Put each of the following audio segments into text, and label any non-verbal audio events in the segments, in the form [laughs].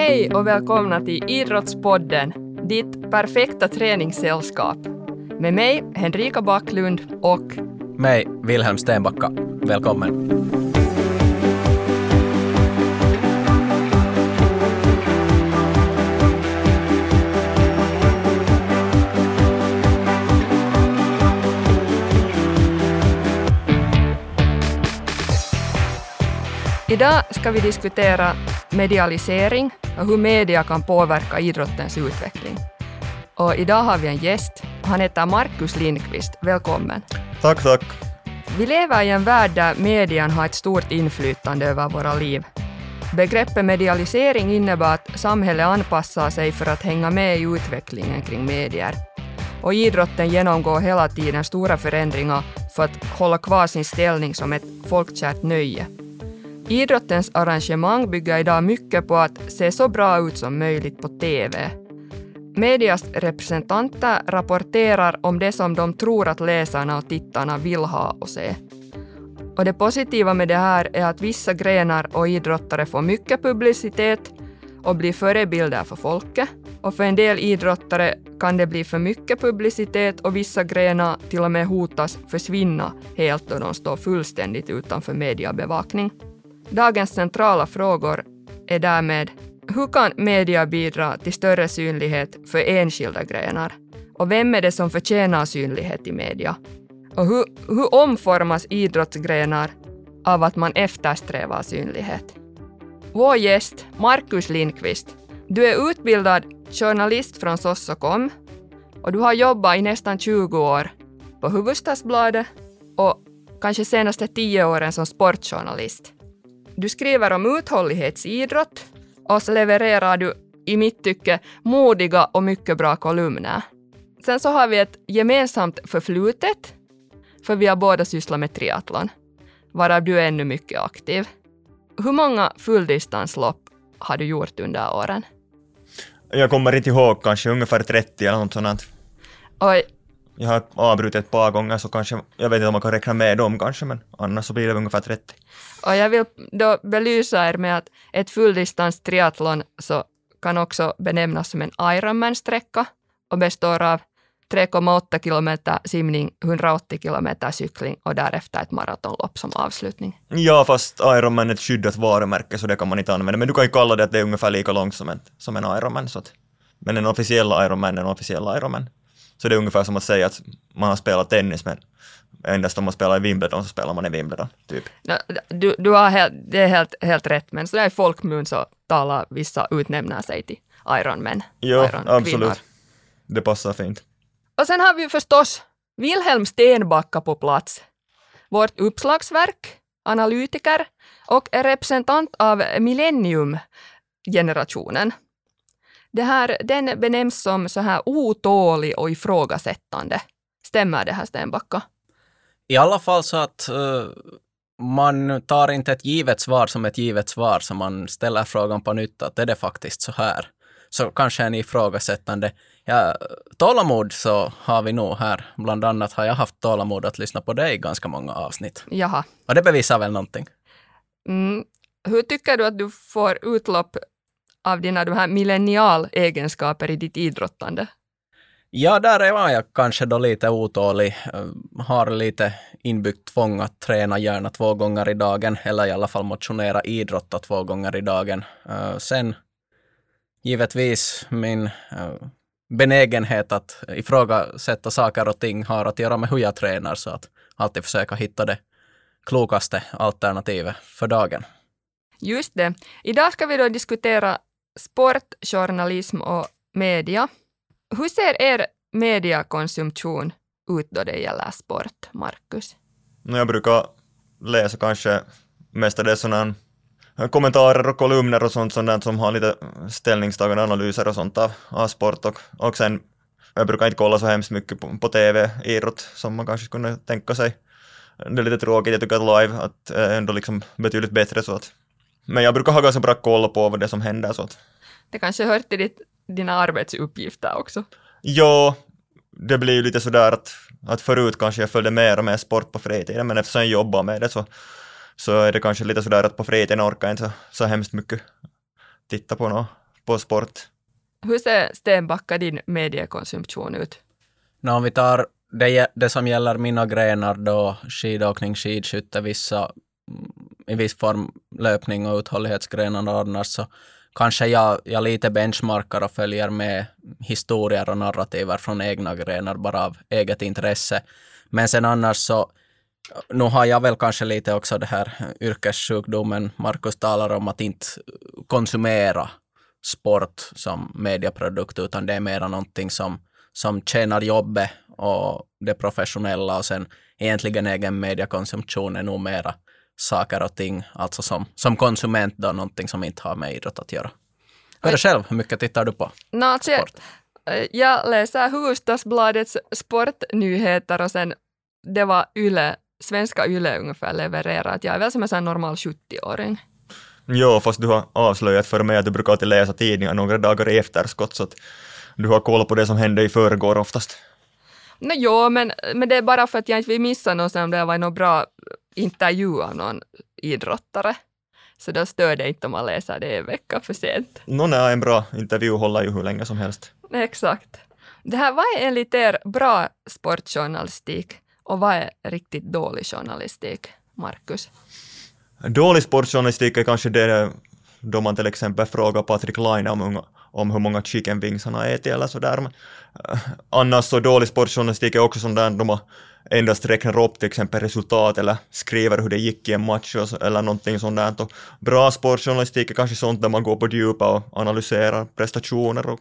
Hej och välkomna till Idrottspodden, ditt perfekta träningssällskap. Med mig, Henrika Backlund och mig, Wilhelm Stenbacka. Välkommen. Idag ska vi diskutera medialisering och hur media kan påverka idrottens utveckling. Och idag har vi en gäst. Han heter Markus Lindqvist. Välkommen. Tack, tack. Vi lever i en värld där median har ett stort inflytande över våra liv. Begreppet medialisering innebär att samhället anpassar sig för att hänga med i utvecklingen kring medier. Och idrotten genomgår hela tiden stora förändringar för att hålla kvar sin ställning som ett folkkärt nöje. Idrottens arrangemang bygger idag mycket på att se så bra ut som möjligt på TV. Medias representanter rapporterar om det som de tror att läsarna och tittarna vill ha och se. Och det positiva med det här är att vissa grenar och idrottare får mycket publicitet och blir förebilder för folket. Och för en del idrottare kan det bli för mycket publicitet och vissa grenar till och med hotas försvinna helt då de står fullständigt utanför mediebevakning. Dagens centrala frågor är därmed hur kan media bidra till större synlighet för enskilda grenar? Och vem är det som förtjänar synlighet i media? Och hur, hur omformas idrottsgrenar av att man eftersträvar synlighet? Vår gäst, Markus Lindqvist, du är utbildad journalist från Sossokom och du har jobbat i nästan 20 år på Hufvudstadsbladet och kanske senaste 10 åren som sportjournalist. Du skriver om uthållighetsidrott och så levererar du i mitt tycke modiga och mycket bra kolumner. Sen så har vi ett gemensamt förflutet, för vi har båda sysslat med triathlon, varav du är ännu mycket aktiv. Hur många fulldistanslopp har du gjort under åren? Jag kommer inte ihåg, kanske ungefär 30 eller något sånt. Oj. Jag har avbrutit ett par gånger så kanske, jag vet inte om man kan räkna med dem kanske, men annars så blir det ungefär 30. Och jag vill då belysa er med att ett fulldistans triathlon så kan också benämnas som en Ironman-sträcka och består av 3,8 kilometer simning, 180 kilometer cykling och därefter ett maratonlopp som avslutning. Ja, fast Ironman är ett skyddat varumärke så det kan man inte använda. Men du kan ju kalla det att det är ungefär lika långt som en, som en Ironman. Så att, men en officiell Ironman är en officiell Ironman. Så det är ungefär som att säga att man har spelat tennis men endast om man spelar i Wimbledon så spelar man i Wimbledon, typ. Du, du har helt, det är helt, helt rätt, men sådär i folkmun så talar vissa utnämner sig till Ironman. Jo, Iron absolut. Det passar fint. Och sen har vi förstås Wilhelm Stenbacka på plats. Vårt uppslagsverk, analytiker och representant av millennium-generationen. Det här, den benämns som så här otålig och ifrågasättande. Stämmer det här Stenbacka? I alla fall så att uh, man tar inte ett givet svar som ett givet svar, så man ställer frågan på nytt att är det faktiskt så här? Så kanske en ifrågasättande. Ja, tålamod så har vi nog här. Bland annat har jag haft tålamod att lyssna på dig i ganska många avsnitt. Jaha. Och det bevisar väl någonting? Mm. Hur tycker du att du får utlopp av dina de här millennial-egenskaper i ditt idrottande? Ja, där var jag kanske då lite otålig. Eh, har lite inbyggt tvång att träna gärna två gånger i dagen, eller i alla fall motionera idrotta två gånger i dagen. Eh, sen givetvis min eh, benägenhet att ifrågasätta saker och ting har att göra med hur jag tränar, så att alltid försöka hitta det klokaste alternativet för dagen. Just det. Idag ska vi då diskutera sport, journalism och media. Hur ser er mediakonsumtion ut då det gäller sport, Markus? Jag brukar läsa kanske mestadels sådana kommentarer och kolumner och sånt, sånt som har lite ställningstagande analyser och sånt av, av sport och, och sen jag brukar inte kolla så hemskt mycket på, på TV, idrott, som man kanske skulle tänka sig. Det är lite tråkigt, jag tycker att live att är ändå liksom betydligt bättre så att men jag brukar ha ganska bra koll på vad det som händer så att det kanske hör till ditt, dina arbetsuppgifter också? Ja, det blir ju lite sådär att, att förut kanske jag följde mer och mer sport på fritiden, men eftersom jag jobbar med det så, så är det kanske lite sådär att på fritiden orkar jag inte så, så hemskt mycket titta på något på sport. Hur ser Stenbacka din mediekonsumtion ut? No, om vi tar det, det som gäller mina grenar då, skidåkning, skidskytte, vissa, i viss form löpning och uthållighetsgrenar annars så kanske jag, jag lite benchmarkar och följer med historier och narrativer från egna grenar bara av eget intresse. Men sen annars så nu har jag väl kanske lite också det här yrkessjukdomen Markus talar om att inte konsumera sport som medieprodukt utan det är mera någonting som, som tjänar jobbet och det professionella och sen egentligen egen mediekonsumtion är nog mera saker och ting, alltså som, som konsument då, någonting som inte har med idrott att göra. Är själv, hur mycket tittar du på no, alltså, sport? Jag läser Hufvudstadsbladets sportnyheter och sen det var Yle, svenska Yle ungefär levererat. Jag är väl som en normal 70-åring. Jo, fast du har avslöjat för mig att du brukar alltid läsa tidningar några dagar i efterskott, så att du har koll på det som hände i förrgår oftast. No, jo, men, men det är bara för att jag inte vill missa något om det var någon bra intervju av någon idrottare. Så då stör det inte om man läser det en vecka för sent. Nå, nej, en bra intervju håller ju hur länge som helst. Exakt. Det här, vad är enligt er bra sportjournalistik och vad är riktigt dålig journalistik, Markus? Dålig sportjournalistik är kanske det då man till exempel frågar Patrik Laine om, om hur många chicken wings han har ätit eller sådär. Men, äh, annars så dålig sportjournalistik är också sån där då man endast räknar upp till exempel resultat eller skriver hur det gick i en match eller någonting sånt där. Och bra sportjournalistik är kanske sånt där man går på djupa och analyserar prestationer och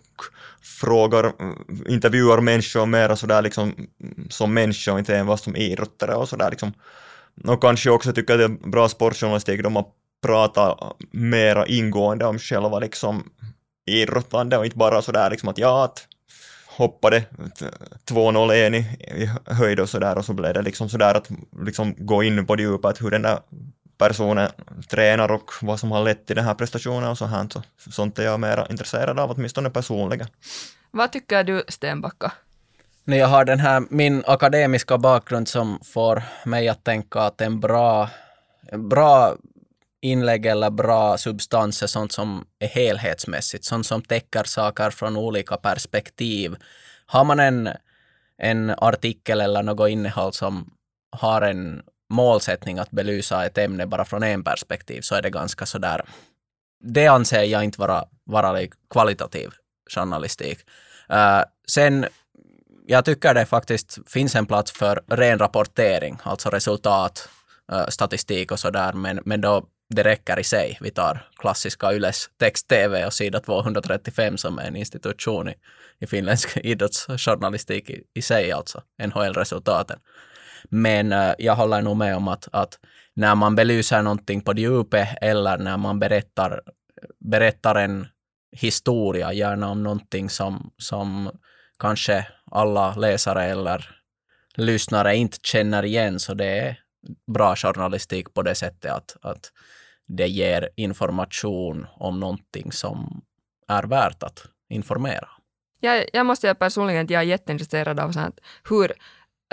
frågar, mm, intervjuar människor mera sådär liksom mm, som människor, och inte enbart som idrottare och sådär liksom. Och kanske också tycker jag det är bra sportjournalistik då man pratar mera ingående om själva liksom idrottande och inte bara sådär liksom att ja, att hoppade 2-0 en i, i höjd och sådär och så blev det liksom sådär att liksom gå in på djupet hur den där personen tränar och vad som har lett till den här prestationen och så här. Så, sånt är jag mera intresserad av, åtminstone personligen. Vad tycker du, Stenbacka? När jag har den här, min akademiska bakgrund som får mig att tänka att en bra, en bra inlägg eller bra substans är sånt som är helhetsmässigt, sånt som täcker saker från olika perspektiv. Har man en, en artikel eller något innehåll som har en målsättning att belysa ett ämne bara från en perspektiv så är det ganska sådär, det anser jag inte vara, vara kvalitativ journalistik. Uh, sen, jag tycker det faktiskt finns en plats för ren rapportering, alltså resultat, uh, statistik och sådär, men, men då det räcker i sig. Vi tar klassiska Yles text-tv och sida 235 som är en institution i, i finländsk [laughs] idrottsjournalistik i, i sig, alltså NHL-resultaten. Men äh, jag håller nog med om att, att när man belyser någonting på djupet eller när man berättar, berättar en historia, gärna om någonting som, som kanske alla läsare eller lyssnare inte känner igen, så det är bra journalistik på det sättet att, att det ger information om någonting som är värt att informera. Jag, jag måste säga personligen att jag är jätteintresserad av sånt, hur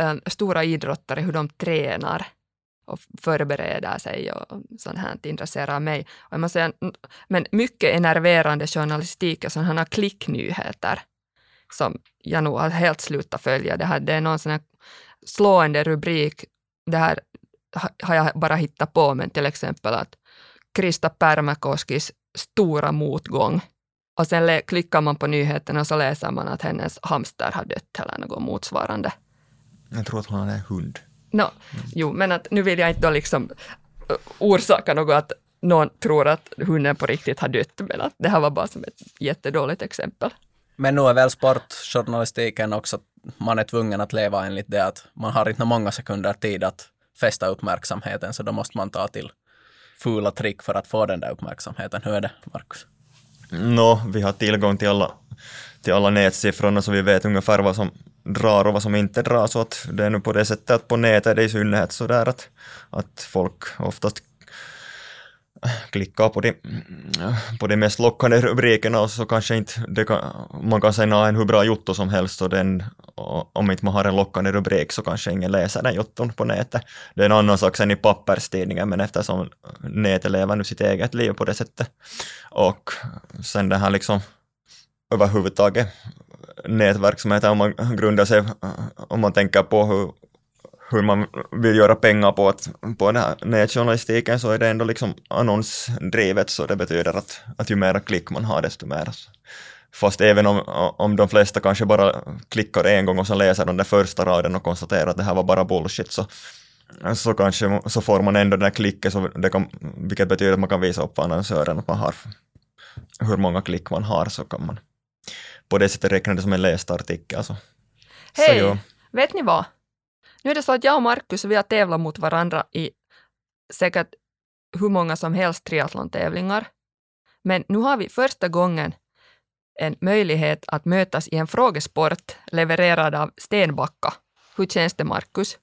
äm, stora idrottare, hur de tränar och förbereder sig och sånt här intresserar mig. Och jag måste säga, men mycket enerverande journalistik och sådana här klicknyheter som jag nog har helt slutat följa. Det, här, det är någon sån här slående rubrik, det här har jag bara hittat på, men till exempel att Krista Pärmäkoskis stora motgång. Och sen klickar man på nyheterna och så läser man att hennes hamster har dött eller något motsvarande. Jag tror att hon har en hund. No, mm. Jo, men att nu vill jag inte då liksom orsaka något att någon tror att hunden på riktigt har dött, men att det här var bara som ett jättedåligt exempel. Men nu är väl sportjournalistiken också, man är tvungen att leva enligt det att man har inte många sekunder tid att fästa uppmärksamheten, så då måste man ta till fula trick för att få den där uppmärksamheten. Hur är det, Markus? Nå, no, vi har tillgång till alla, till alla nätsiffrorna så vi vet ungefär vad som drar och vad som inte drar. Så att det är nu på det sättet att på nätet är det i synnerhet så där att, att folk oftast klicka på de, på de mest lockande rubrikerna och så kanske inte det kan, man kan säga en hur bra jotto som helst och den, och om inte man har en lockande rubrik så kanske ingen läser den jotton på nätet. Det är en annan sak sen i papperstidningen men eftersom nätet lever nu sitt eget liv på det sättet och sen det här liksom överhuvudtaget nätverksamheten om man grundar sig, om man tänker på hur hur man vill göra pengar på, att, på den här nätjournalistiken så är det ändå liksom annonsdrivet så det betyder att, att ju mera klick man har desto mer. Fast även om, om de flesta kanske bara klickar en gång och så läser de den första raden och konstaterar att det här var bara bullshit så, så kanske så får man ändå den här klicken så det kan, vilket betyder att man kan visa upp för annonsören att man har hur många klick man har så kan man på det sättet räkna det som en läst artikel. Hej, vet ni vad? Nu är det så att jag och Markus vi har tävlat mot varandra i säkert hur många som helst triathlon-tävlingar. Men nu har vi första gången en möjlighet att mötas i en frågesport levererad av Stenbacka. Hur känns det, Markus?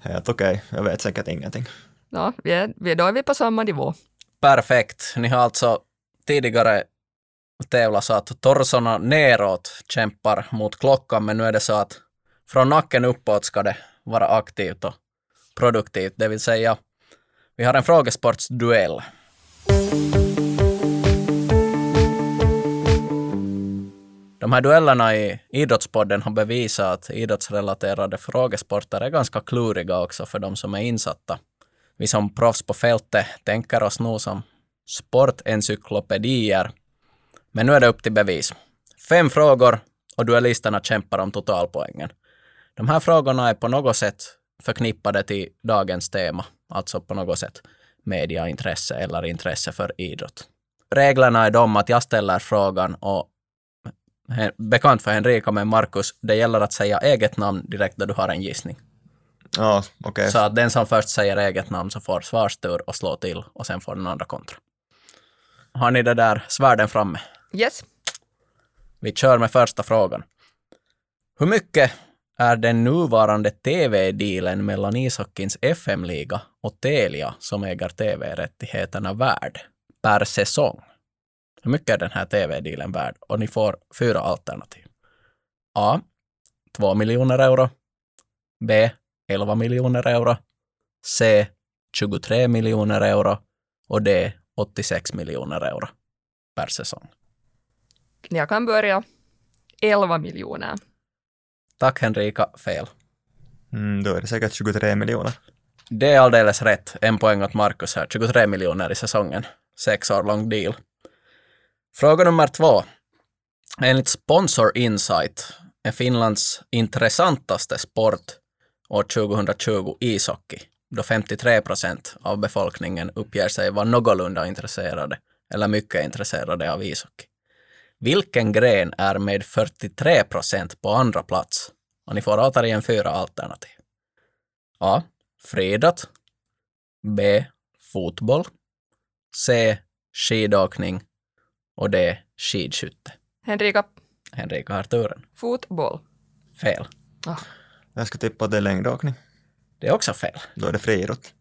Helt okej, okay. jag vet säkert ingenting. Ja, vi är, då är vi på samma nivå. Perfekt. Ni har alltså tidigare tävlat så att torsorna neråt kämpar mot klockan, men nu är det så att från nacken uppåt ska det vara aktivt och produktivt. Det vill säga, vi har en frågesportsduell. De här duellerna i Idrottspodden har bevisat att idrottsrelaterade frågesporter är ganska kluriga också för de som är insatta. Vi som proffs på fältet tänker oss nog som sportencyklopedier. Men nu är det upp till bevis. Fem frågor och duellisterna kämpar om totalpoängen. De här frågorna är på något sätt förknippade till dagens tema, alltså på något sätt mediaintresse eller intresse för idrott. Reglerna är de att jag ställer frågan och bekant för Henrika med Markus, det gäller att säga eget namn direkt när du har en gissning. Ja, okej. Okay. Så att den som först säger eget namn så får svarstur och slå till och sen får den andra kontra. Har ni det där svärden framme? Yes. Vi kör med första frågan. Hur mycket är den nuvarande TV-dealen mellan ishockeyns FM-liga och Telia, som äger TV-rättigheterna, värd per säsong? Hur mycket är den här TV-dealen värd? Och ni får fyra alternativ. A. 2 miljoner euro. B. 11 miljoner euro. C. 23 miljoner euro. Och D. 86 miljoner euro per säsong. Jag kan börja. 11 miljoner. Tack Henrika, fel. Mm, då är det säkert 23 miljoner. Det är alldeles rätt. En poäng åt Marcus här. 23 miljoner i säsongen. Sex år lång deal. Fråga nummer två. Enligt Sponsor Insight är Finlands intressantaste sport år 2020 ishockey, då 53 procent av befolkningen uppger sig vara någorlunda intresserade eller mycket intresserade av ishockey. Vilken gren är med 43 procent på andra plats? Och ni får återigen fyra alternativ. A. Friidrott. B. Fotboll. C. Skidåkning. Och D. Skidskytte. Henrika. Henrika har turen. Fotboll. Fel. Ah. Jag ska tippa att det är längdåkning. Det är också fel. Då är det friidrott.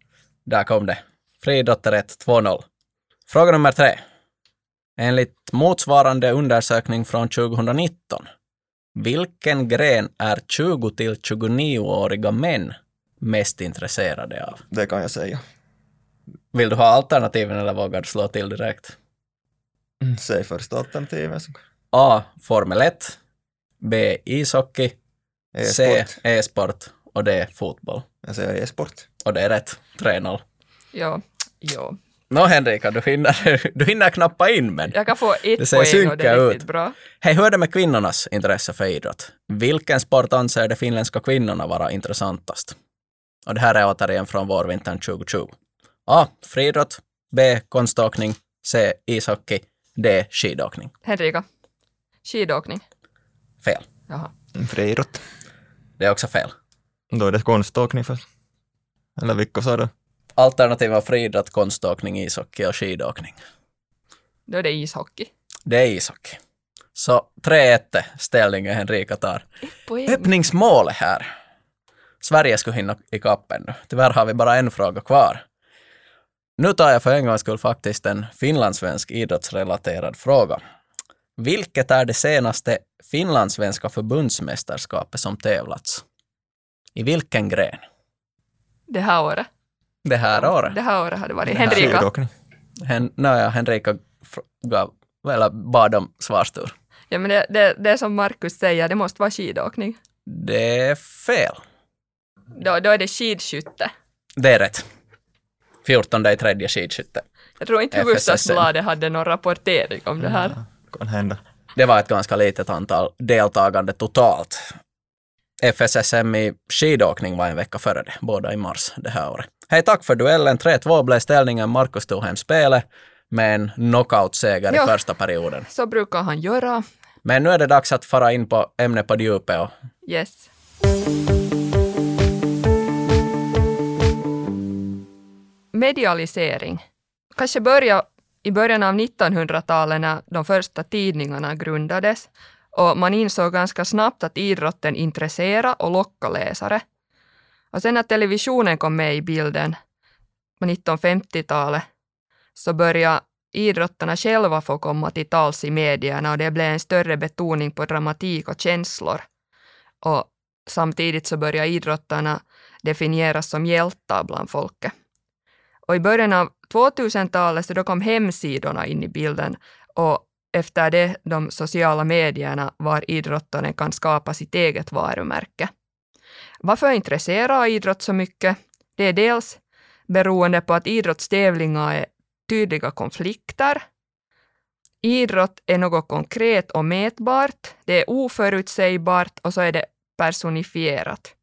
Där kom det. Friidrott är rätt. 2-0. Fråga nummer tre. Enligt motsvarande undersökning från 2019, vilken gren är 20 till 29-åriga män mest intresserade av? Det kan jag säga. Vill du ha alternativen eller vågar du slå till direkt? Mm, säg första alternativet. A. Formel 1. B. Ishockey. E C. E-sport. Och D. Fotboll. Jag säger e-sport. Och det är rätt. 3-0. Ja, ja. Nå Henrika, du hinner, [laughs] du hinner knappa in men Jag kan få ett det poäng och det är riktigt ut. bra. Hej, hur är det med kvinnornas intresse för idrott? Vilken sport anser de finländska kvinnorna vara intressantast? Och det här är återigen från vårvintern 2020. A. Friidrott. B. Konståkning. C. Ishockey. D. Skidåkning. Henrika. Skidåkning. Fel. Jaha. Friidrott. Det är också fel. Då är det konståkning först. Eller vilka sa du? Alternativa friidrott, konståkning, ishockey och skidåkning. Då är det ishockey. Det är ishockey. Så 3-1 ställningen Henrika tar. Öppningsmålet här. Sverige skulle hinna ikapp ännu. Tyvärr har vi bara en fråga kvar. Nu tar jag för en gångs skull faktiskt en finlandssvensk idrottsrelaterad fråga. Vilket är det senaste finlandssvenska förbundsmästerskapet som tävlats? I vilken gren? Det här året. Det här året? Det här året har det varit. Det Henrika. Hen, naja, Henrika gav, eller bad om svarstur. Ja, men det, det, det är som Markus säger, det måste vara skidåkning. Det är fel. Då, då är det skidskytte. Det är rätt. 14 i tredje skidskytte. Jag tror inte. Hufvudstadsbladet hade någon rapportering om det här. Kan hända. Det var ett ganska litet antal deltagande totalt. FSSM i skidåkning var en vecka före det, båda i mars det här året. Hej, tack för duellen. 3-2 blev ställningen. Markus tog hem spelet med en knockout-seger Ja. i första perioden. Så brukar han göra. Men nu är det dags att fara in på ämnet på djupet och Yes. Medialisering. Kanske börja i början av 1900-talet när de första tidningarna grundades och man insåg ganska snabbt att idrotten intresserar och lockar läsare. Och sen när televisionen kom med i bilden på 1950-talet så började idrottarna själva få komma till tals i medierna och det blev en större betoning på dramatik och känslor. Och samtidigt så började idrottarna definieras som hjältar bland folket. Och i början av 2000-talet så då kom hemsidorna in i bilden och efter det de sociala medierna var idrottaren kan skapa sitt eget varumärke. Varför intresserar idrott så mycket? Det är dels beroende på att idrottstävlingar är tydliga konflikter. Idrott är något konkret och mätbart, det är oförutsägbart och så är det personifierat.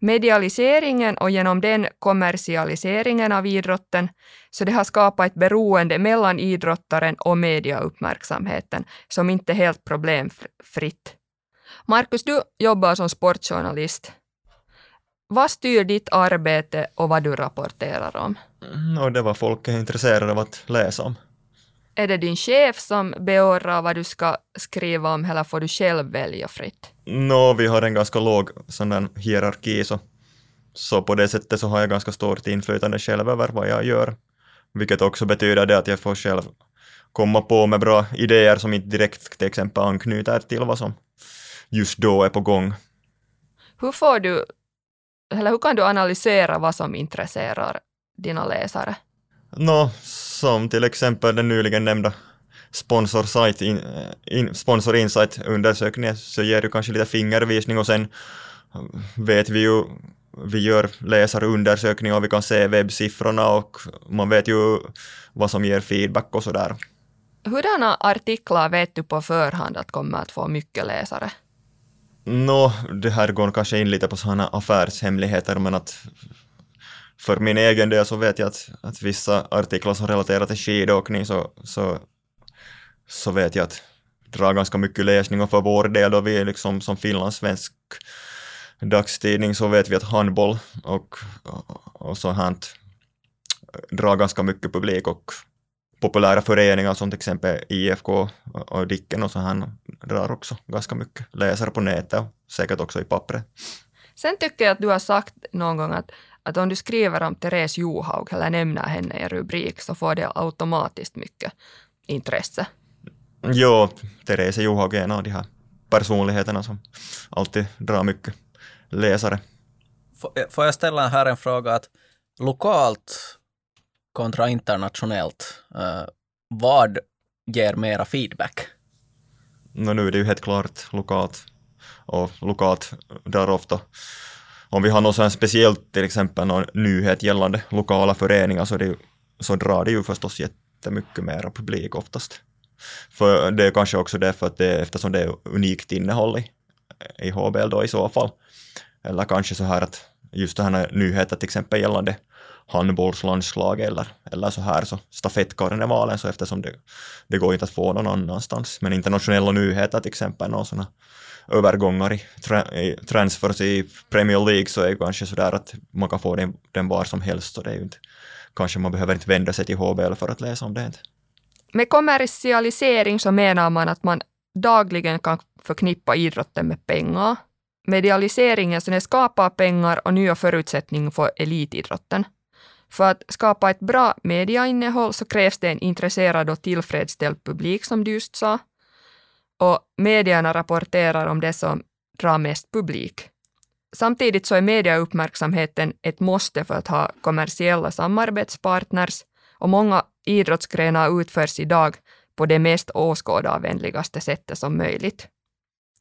Medialiseringen och genom den kommersialiseringen av idrotten, så det har skapat ett beroende mellan idrottaren och mediauppmärksamheten som inte är helt problemfritt. Markus, du jobbar som sportjournalist. Vad styr ditt arbete och vad du rapporterar om? Mm, Och det var folk är intresserade av att läsa om. Är det din chef som beordrar vad du ska skriva om eller får du själv välja fritt? Nå, vi har en ganska låg sån där hierarki, så, så på det sättet så har jag ganska stort inflytande själv över vad jag gör. Vilket också betyder det att jag får själv komma på med bra idéer som inte direkt till exempel anknyter till vad som just då är på gång. Hur får du, eller hur kan du analysera vad som intresserar dina läsare? Nå, som till exempel den nyligen nämnda Sponsor, site in, in, sponsor Insight-undersökningen så ger du kanske lite fingervisning och sen vet vi ju, vi gör läsarundersökningar och vi kan se webbsiffrorna och man vet ju vad som ger feedback och sådär. Hurdana artiklar vet du på förhand att kommer att få mycket läsare? Nå, det här går kanske in lite på sådana affärshemligheter men att för min egen del så vet jag att, att vissa artiklar som relaterar till skidåkning så, så, så vet jag att drar ganska mycket läsning och för vår del då vi är liksom som finlandssvensk dagstidning så vet vi att handboll och, och, och sånt drar ganska mycket publik och populära föreningar som till exempel IFK och Dicken och så här drar också ganska mycket läsare på nätet och säkert också i pappret. Sen tycker jag att du har sagt någon gång att, att om du skriver om Therese Johaug eller nämner henne i en rubrik så får det automatiskt mycket intresse. Jo, Therese Johaug är en av de här personligheterna som alltid drar mycket läsare. Får- Får jag ställa här en fråga att lokalt kontra internationellt, eh, vad ger mera feedback? No, nu är det ju helt klart lokalt och lokalt drar ofta om vi har något sånt speciellt, till exempel någon nyhet gällande lokala föreningar så, det, så drar det ju förstås jättemycket mera publik oftast. För det är kanske också därför att det, eftersom det är unikt innehåll i, i HBL då i så fall. Eller kanske så här att just det här nyheter till exempel gällande handbollslandslag eller, eller så här så stafettkarnevalen så eftersom det, det går inte att få någon annanstans. Men internationella nyheter till exempel, någon sådana övergångar i, tra, i transfers i Premier League så är det kanske sådär att man kan få den, den var som helst så det är ju inte, kanske man behöver inte vända sig till HBL för att läsa om det. Inte. Med kommersialisering så menar man att man dagligen kan förknippa idrotten med pengar. Medialiseringen så den skapar pengar och nya förutsättningar för elitidrotten. För att skapa ett bra mediainnehåll så krävs det en intresserad och tillfredsställd publik som du just sa. Och medierna rapporterar om det som drar mest publik. Samtidigt så är mediauppmärksamheten ett måste för att ha kommersiella samarbetspartners och många idrottsgrenar utförs idag på det mest åskådarvänligaste sättet som möjligt.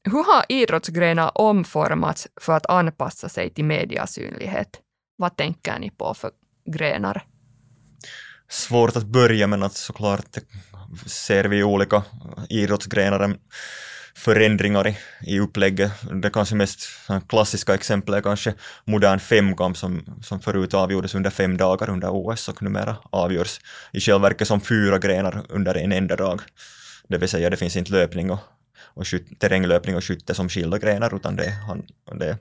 Hur har idrottsgrenar omformats för att anpassa sig till mediasynlighet? Vad tänker ni på för grenar? Svårt att börja men att såklart ser vi olika idrottsgrenar förändringar i, i upplägget. Det kanske mest klassiska exemplet är kanske modern femkamp som, som förut avgjordes under fem dagar under OS och numera avgörs i själva verket som fyra grenar under en enda dag. Det vill säga det finns inte löpning och, och skyt, terränglöpning och skytte som skilda grenar utan det, han, det är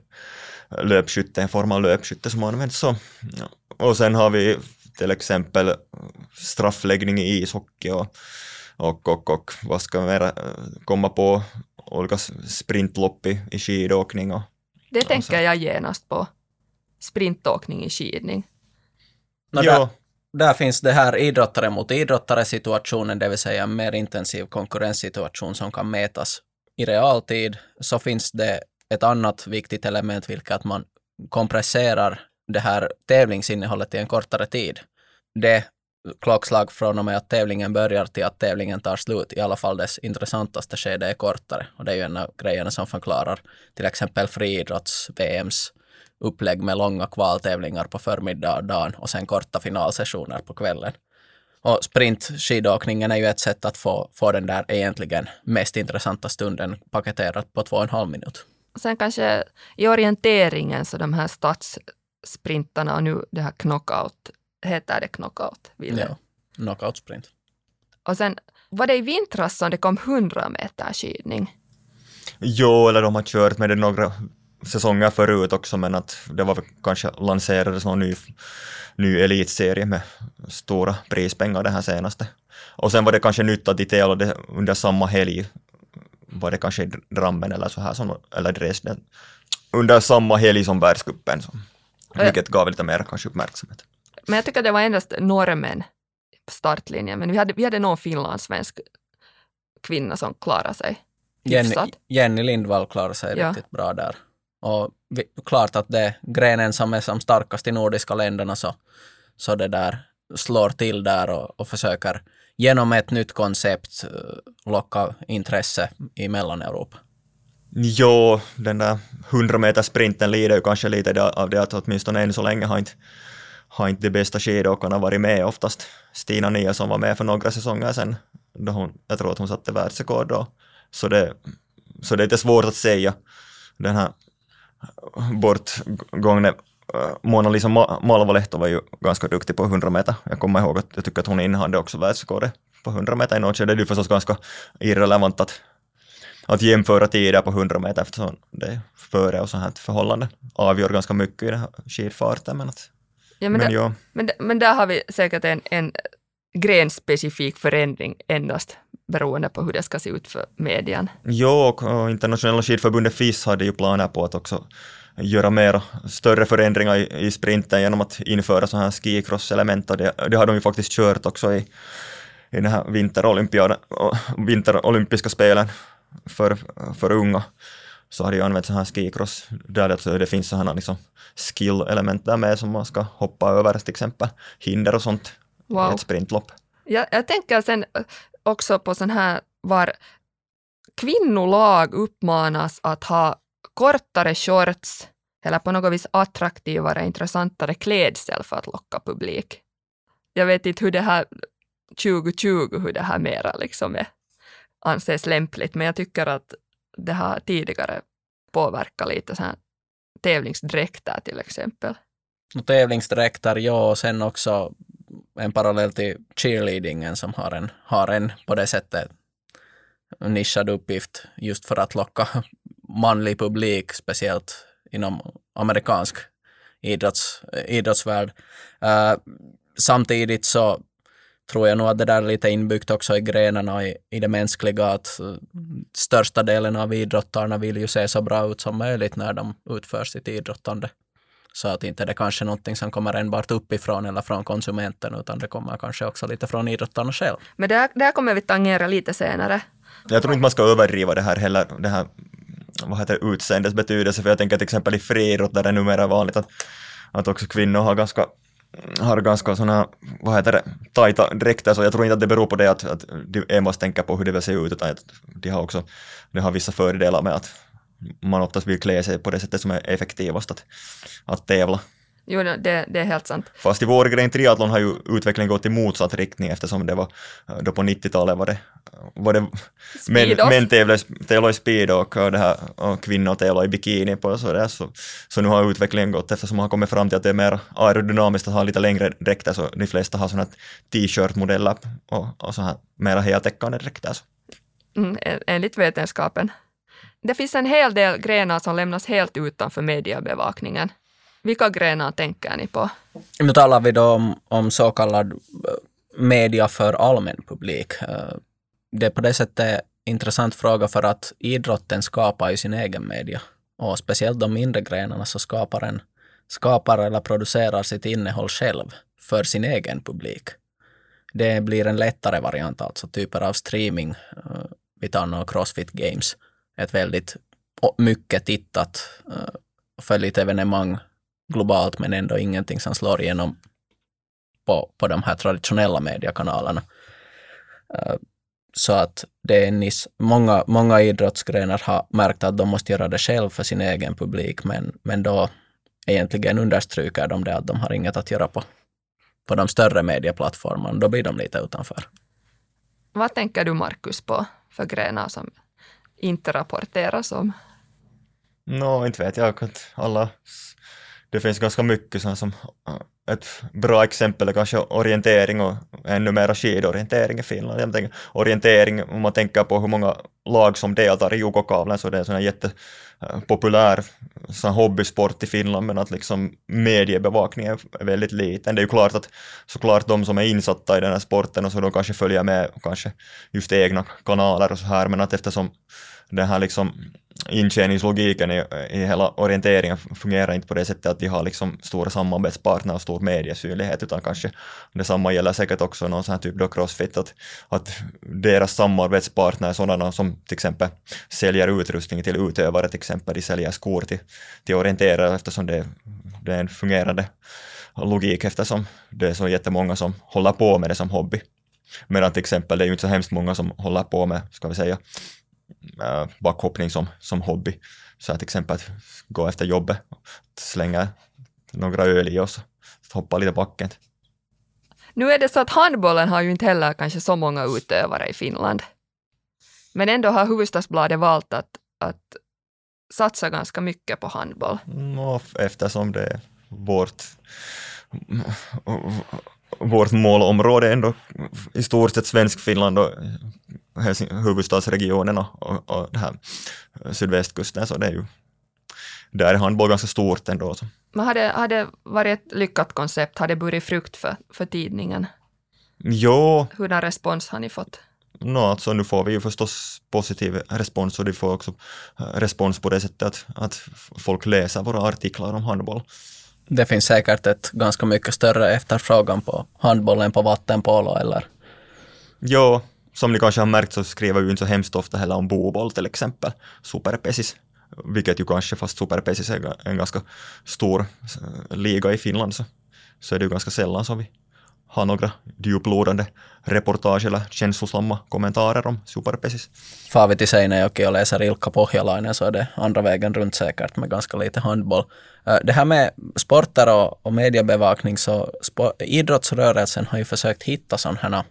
löpskytte, en form av löpskytte som används så. Och sen har vi till exempel straffläggning i ishockey och och, och, och vad ska man komma på olika sprintlopp i, i skidåkning. Och, det tänker jag genast på. Sprintåkning i skidning. No, där, där, finns det här idrottare mot idrottare situationen, det vill säga en mer intensiv konkurrenssituation som kan mätas i realtid. Så finns det ett annat viktigt element, vilket att man kompresserar det här tävlingsinnehållet i en kortare tid. Det klockslag från och med att tävlingen börjar till att tävlingen tar slut. I alla fall dess intressantaste skede är kortare. Och det är ju en av grejerna som förklarar till exempel friidrotts-VMs upplägg med långa kvaltävlingar på förmiddagen och sen korta finalsessioner på kvällen. Och sprintskidåkningen är ju ett sätt att få, få den där egentligen mest intressanta stunden paketerat på två och en halv minut. Sen kanske i orienteringen så de här stadssprintarna och nu det här knockout heter det knockout. Ja, knockout sprint. Och sen var det i vintras som det kom 100 meter skidning. Jo, eller de har kört med det några säsonger förut också, men att det var kanske lanserades någon ny, ny elitserie med stora prispengar det här senaste. Och sen var det kanske nytt att de tävlade under samma helg, var det kanske Drammen eller så här, som, eller Dresden, under samma helg som världscupen, vilket gav lite mer kanske uppmärksamhet. Men jag tycker det var endast norrmän på startlinjen, men vi hade, vi hade någon finlandssvensk kvinna som klarade sig Jenny, Jenny Lindvall klarade sig ja. riktigt bra där. Och vi, klart att det är grenen som är som starkast i nordiska länderna så, så det där slår till där och, och försöker genom ett nytt koncept eh, locka intresse i Mellaneuropa. Jo, den där 100 meters sprinten lider ju kanske lite av det att åtminstone än så länge har inte har inte de bästa skidåkarna varit med oftast. Stina Niasson var med för några säsonger sedan, då hon, jag tror att hon satte världsrekord då. Så det, så det är lite svårt att säga. Den här bortgångne äh, Mona-Lisa Malvalehto var ju ganska duktig på 100 meter. Jag kommer ihåg att jag tycker att hon innehade också världsrekordet på 100 meter i något skede. Det är ju förstås ganska irrelevant att, att jämföra tider på 100 meter eftersom det är före och sånt här förhållande avgör ganska mycket i den här skidfarten. Men att Ja, men, men, där, men, men där har vi säkert en, en grenspecifik förändring endast beroende på hur det ska se ut för medien. Jo, och internationella skidförbundet FIS hade ju planer på att också göra mer större förändringar i, i sprinten genom att införa sådana här skicross-element och det, det har de ju faktiskt kört också i, i den här vinterolympiaden, vinterolympiska spelen för, för unga så har jag använt så här skicross, där det, det finns sådana liksom skill-element där med som man ska hoppa över, till exempel hinder och sånt wow. i ett sprintlopp. Jag, jag tänker sen också på sån här var kvinnolag uppmanas att ha kortare shorts eller på något vis attraktivare, intressantare klädsel för att locka publik. Jag vet inte hur det här 2020, hur det här mera liksom är, anses lämpligt, men jag tycker att det har tidigare påverkat lite så här tävlingsdräkter till exempel. No, tävlingsdräkter, ja, och sen också en parallell till cheerleadingen som har en, har en på det sättet nischad uppgift just för att locka manlig publik, speciellt inom amerikansk idrotts, idrottsvärld. Uh, samtidigt så tror jag nog att det där är lite inbyggt också i grenarna i, i det mänskliga att uh, största delen av idrottarna vill ju se så bra ut som möjligt när de utför sitt idrottande. Så att inte det kanske är någonting som kommer enbart uppifrån eller från konsumenten, utan det kommer kanske också lite från idrottarna själv. Men det här, det här kommer vi tangera lite senare. Jag tror inte man ska överdriva det här heller, det här vad heter utseendets betydelse, för jag tänker till exempel i friidrott där det är numera vanligt att, att också kvinnor har ganska har ganska såna, vad heter det, tajta dräkter, så jag tror inte att det beror på det att, att de enbart tänker på hur det vill se ut, utan att de har också, de har vissa fördelar med att man oftast vill klä sig på det sättet som är effektivast att, att tävla. Jo, det, det är helt sant. Fast i vår gren triathlon har ju utvecklingen gått i motsatt riktning eftersom det var då på 90-talet var det, var det män, män tävlade i speed och, det här, och kvinnor tävlade i bikini på så, där, så, så nu har utvecklingen gått eftersom man har kommit fram till att det är mer aerodynamiskt att ha lite längre dräkter så de flesta har sådana t-shirt-modeller och, och så här mera heltäckande dräkter. Mm, enligt vetenskapen. Det finns en hel del grenar som lämnas helt utanför mediebevakningen. Vilka grenar tänker ni på? Nu talar vi då om, om så kallad eh, media för allmän publik. Eh, det är på det sättet en intressant fråga för att idrotten skapar ju sin egen media. Och speciellt de mindre grenarna så skapar en skapar eller producerar sitt innehåll själv för sin egen publik. Det blir en lättare variant, alltså typer av streaming. Eh, vi tar några Crossfit Games, ett väldigt mycket tittat följt evenemang globalt men ändå ingenting som slår igenom på, på de här traditionella mediekanalerna. Uh, så att det är niss, många, många idrottsgrenar har märkt att de måste göra det själv för sin egen publik, men, men då egentligen understryker de det att de har inget att göra på, på de större medieplattformarna. Då blir de lite utanför. Vad tänker du, Markus, på för grenar som inte rapporteras om? Nå, no, inte vet jag. Alla det finns ganska mycket sånt som eh, ett bra exempel är kanske orientering och ännu mera skidorientering i Finland. Jag tänker, orientering, om man tänker på hur många lag som deltar i Jukokavlen så det är en sån jättepopulär sån hobbysport i Finland men att liksom mediebevakningen är väldigt liten. Det är ju klart att såklart de som är insatta i den här sporten och så de kanske följer med kanske just egna kanaler och så här men att eftersom den här liksom intjäningslogiken i, i hela orienteringen fungerar inte på det sättet att de har liksom stora samarbetspartner och stor mediesynlighet, utan kanske detsamma gäller säkert också någon sån här typ då Crossfit, att, att deras samarbetspartner är sådana som till exempel säljer utrustning till utövare, till exempel de säljer skor till, till orienterare eftersom det, det är en fungerande logik eftersom det är så jättemånga som håller på med det som hobby. Medan till exempel det är ju inte så hemskt många som håller på med, ska vi säga, äh, backhoppning som, som hobby. Så att till exempel att gå efter jobbet, slänga några öl i oss, hoppa lite backen. Nu är det så att handbollen har ju inte heller kanske så många utövare i Finland. Men ändå har Hufvudstadsbladet valt att, att satsa ganska mycket på handboll. Mm, eftersom det är vårt vårt målområde ändå i stort sett Svensk-Finland och huvudstadsregionen och, och, och det här sydvästkusten, så det är ju där är handboll ganska stort ändå. Så. Men har det, har det varit ett lyckat koncept? Har det burit frukt för, för tidningen? Jo. Hurdan respons har ni fått? No, alltså nu får vi ju förstås positiv respons och de får också respons på det sättet att, att folk läser våra artiklar om handboll det finns säkert ett ganska mycket större efterfrågan på handboll än på vattenpolo eller? Jo, som ni kanske har märkt så skriver vi inte så hemskt ofta heller om boboll till exempel, superpesis, vilket ju kanske fast superpesis är en ganska stor liga i Finland så, så är det ju ganska sällan som vi har några djuplodande reportage eller känslosamma kommentarer om superpesis. Far vi till Seinäjoki och läser Ilkka Pohjalainen så är det andra vägen runt säkert med ganska lite handboll. Eh, det här med sporter och, och mediebevakning så sport, idrottsrörelsen har ju försökt hitta sådana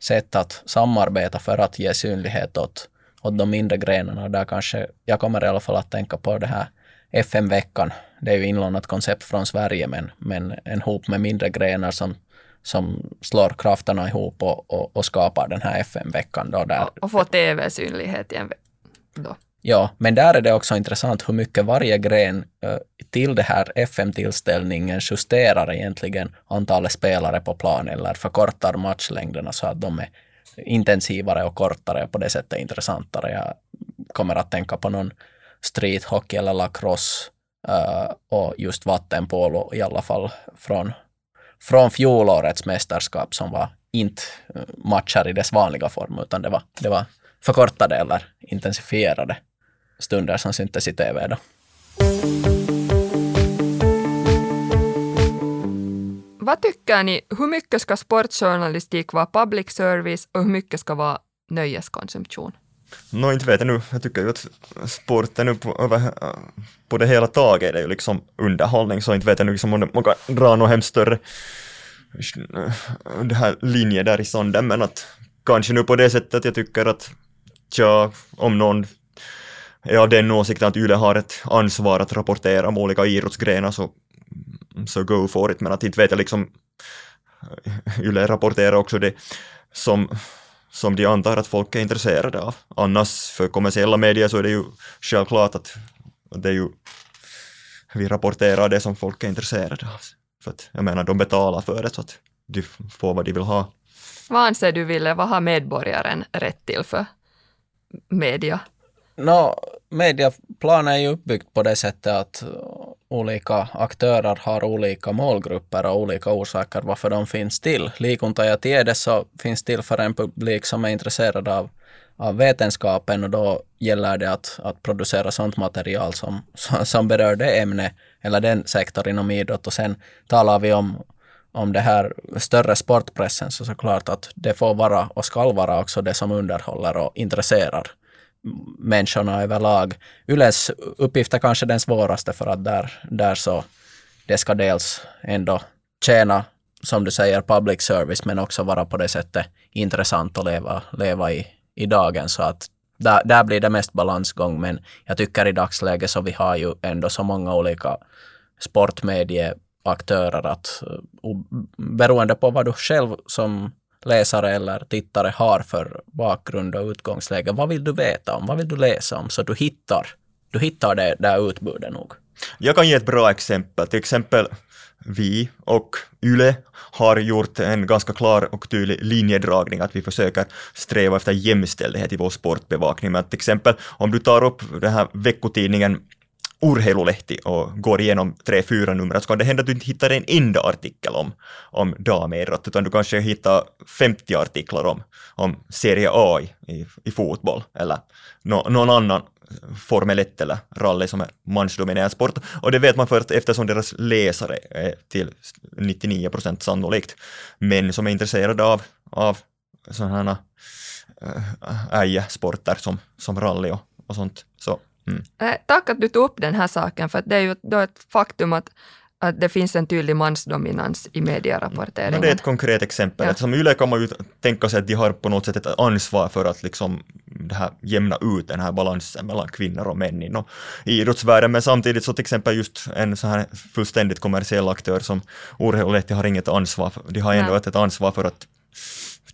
sätt att samarbeta för att ge synlighet åt, åt de mindre grenarna. Där kanske, jag kommer i alla fall att tänka på det här FM-veckan. Det är ju inlånat koncept från Sverige men, men en hop med mindre grenar som som slår krafterna ihop och, och, och skapar den här FM-veckan. Då där. Och, och får tv-synlighet igen. Då. Ja, men där är det också intressant hur mycket varje gren eh, till det här FM-tillställningen justerar egentligen antalet spelare på plan eller förkortar matchlängderna så att de är intensivare och kortare och på det sättet intressantare. Jag kommer att tänka på någon streethockey eller lacrosse eh, och just vattenpolo i alla fall från, från fjolårets mästerskap som var inte eh, matcher i dess vanliga form utan det var, det var förkortade eller intensifierade stunder som syntes i TV då. Vad tycker ni, hur mycket ska sportjournalistik vara public service och hur mycket ska vara nöjeskonsumtion? Nå, inte vet jag nu. Jag tycker ju att sporten nu på, över, på det hela taget är ju liksom underhållning, så inte vet jag nu liksom om man kan dra något hemskt större det här linje där i sonden, men att kanske nu på det sättet jag tycker att tja, om någon är av den åsikten att YLE har ett ansvar att rapportera om olika idrottsgrenar så, så go for it, men att inte vet jag liksom YLE rapporterar också det som, som de antar att folk är intresserade av. Annars för kommersiella medier så är det ju självklart att det är ju vi rapporterar det som folk är intresserade av. För att jag menar, de betalar för det så att de får vad de vill ha. Vad anser du, Ville, vad har medborgaren rätt till för media? No, mediaplanen är ju uppbyggt på det sättet att uh, olika aktörer har olika målgrupper och olika orsaker varför de finns till. Likunta ja tiede så finns till för en publik som är intresserad av, av vetenskapen och då gäller det att, att producera sånt material som, [laughs] som berör det ämne eller den sektor inom idrott och sen talar vi om om det här större sportpressen så såklart att det får vara och ska vara också det som underhåller och intresserar människorna överlag. Yles uppgift är kanske den svåraste för att där, där så det ska dels ändå tjäna, som du säger, public service men också vara på det sättet intressant att leva, leva i, i dagen så att där, där blir det mest balansgång men jag tycker i dagsläget så vi har ju ändå så många olika sportmedieaktörer att eh, beroende på vad du själv som läsare eller tittare har för bakgrund och utgångsläge. Vad vill du veta om? Vad vill du läsa om? Så du hittar, du hittar det där utbudet nog. Jag kan ge ett bra exempel. Till exempel vi och YLE har gjort en ganska klar och tydlig linjedragning att vi försöker sträva efter jämställdhet i vår sportbevakning. Men till exempel om du tar upp den här veckotidningen urheilulehti och går igenom tre, fyra nummer, så kan det hända att du inte hittar en enda artikel om, om damidrott, utan du kanske hittar 50 artiklar om, om Serie A i, i fotboll eller no, någon annan Formel 1 eller rally som är mansdominerad sport. Och det vet man för att eftersom deras läsare är till 99 procent sannolikt män som är intresserade av, av sådana äh, eh, eh, sporter som, som rally och, och sånt. Så Mm. Eh, tack att du tog upp den här saken, för det är ju då ett faktum att, att det finns en tydlig mansdominans i medierapporteringen. Men det är ett konkret exempel. Ja. Som YLE kan man ju tänka sig att de har på något sätt ett ansvar för att liksom det här jämna ut den här balansen mellan kvinnor och män inom idrottsvärlden. Men samtidigt så till exempel just en så här fullständigt kommersiell aktör som Urheilulehti har inget ansvar. För, de har ändå ett ansvar för att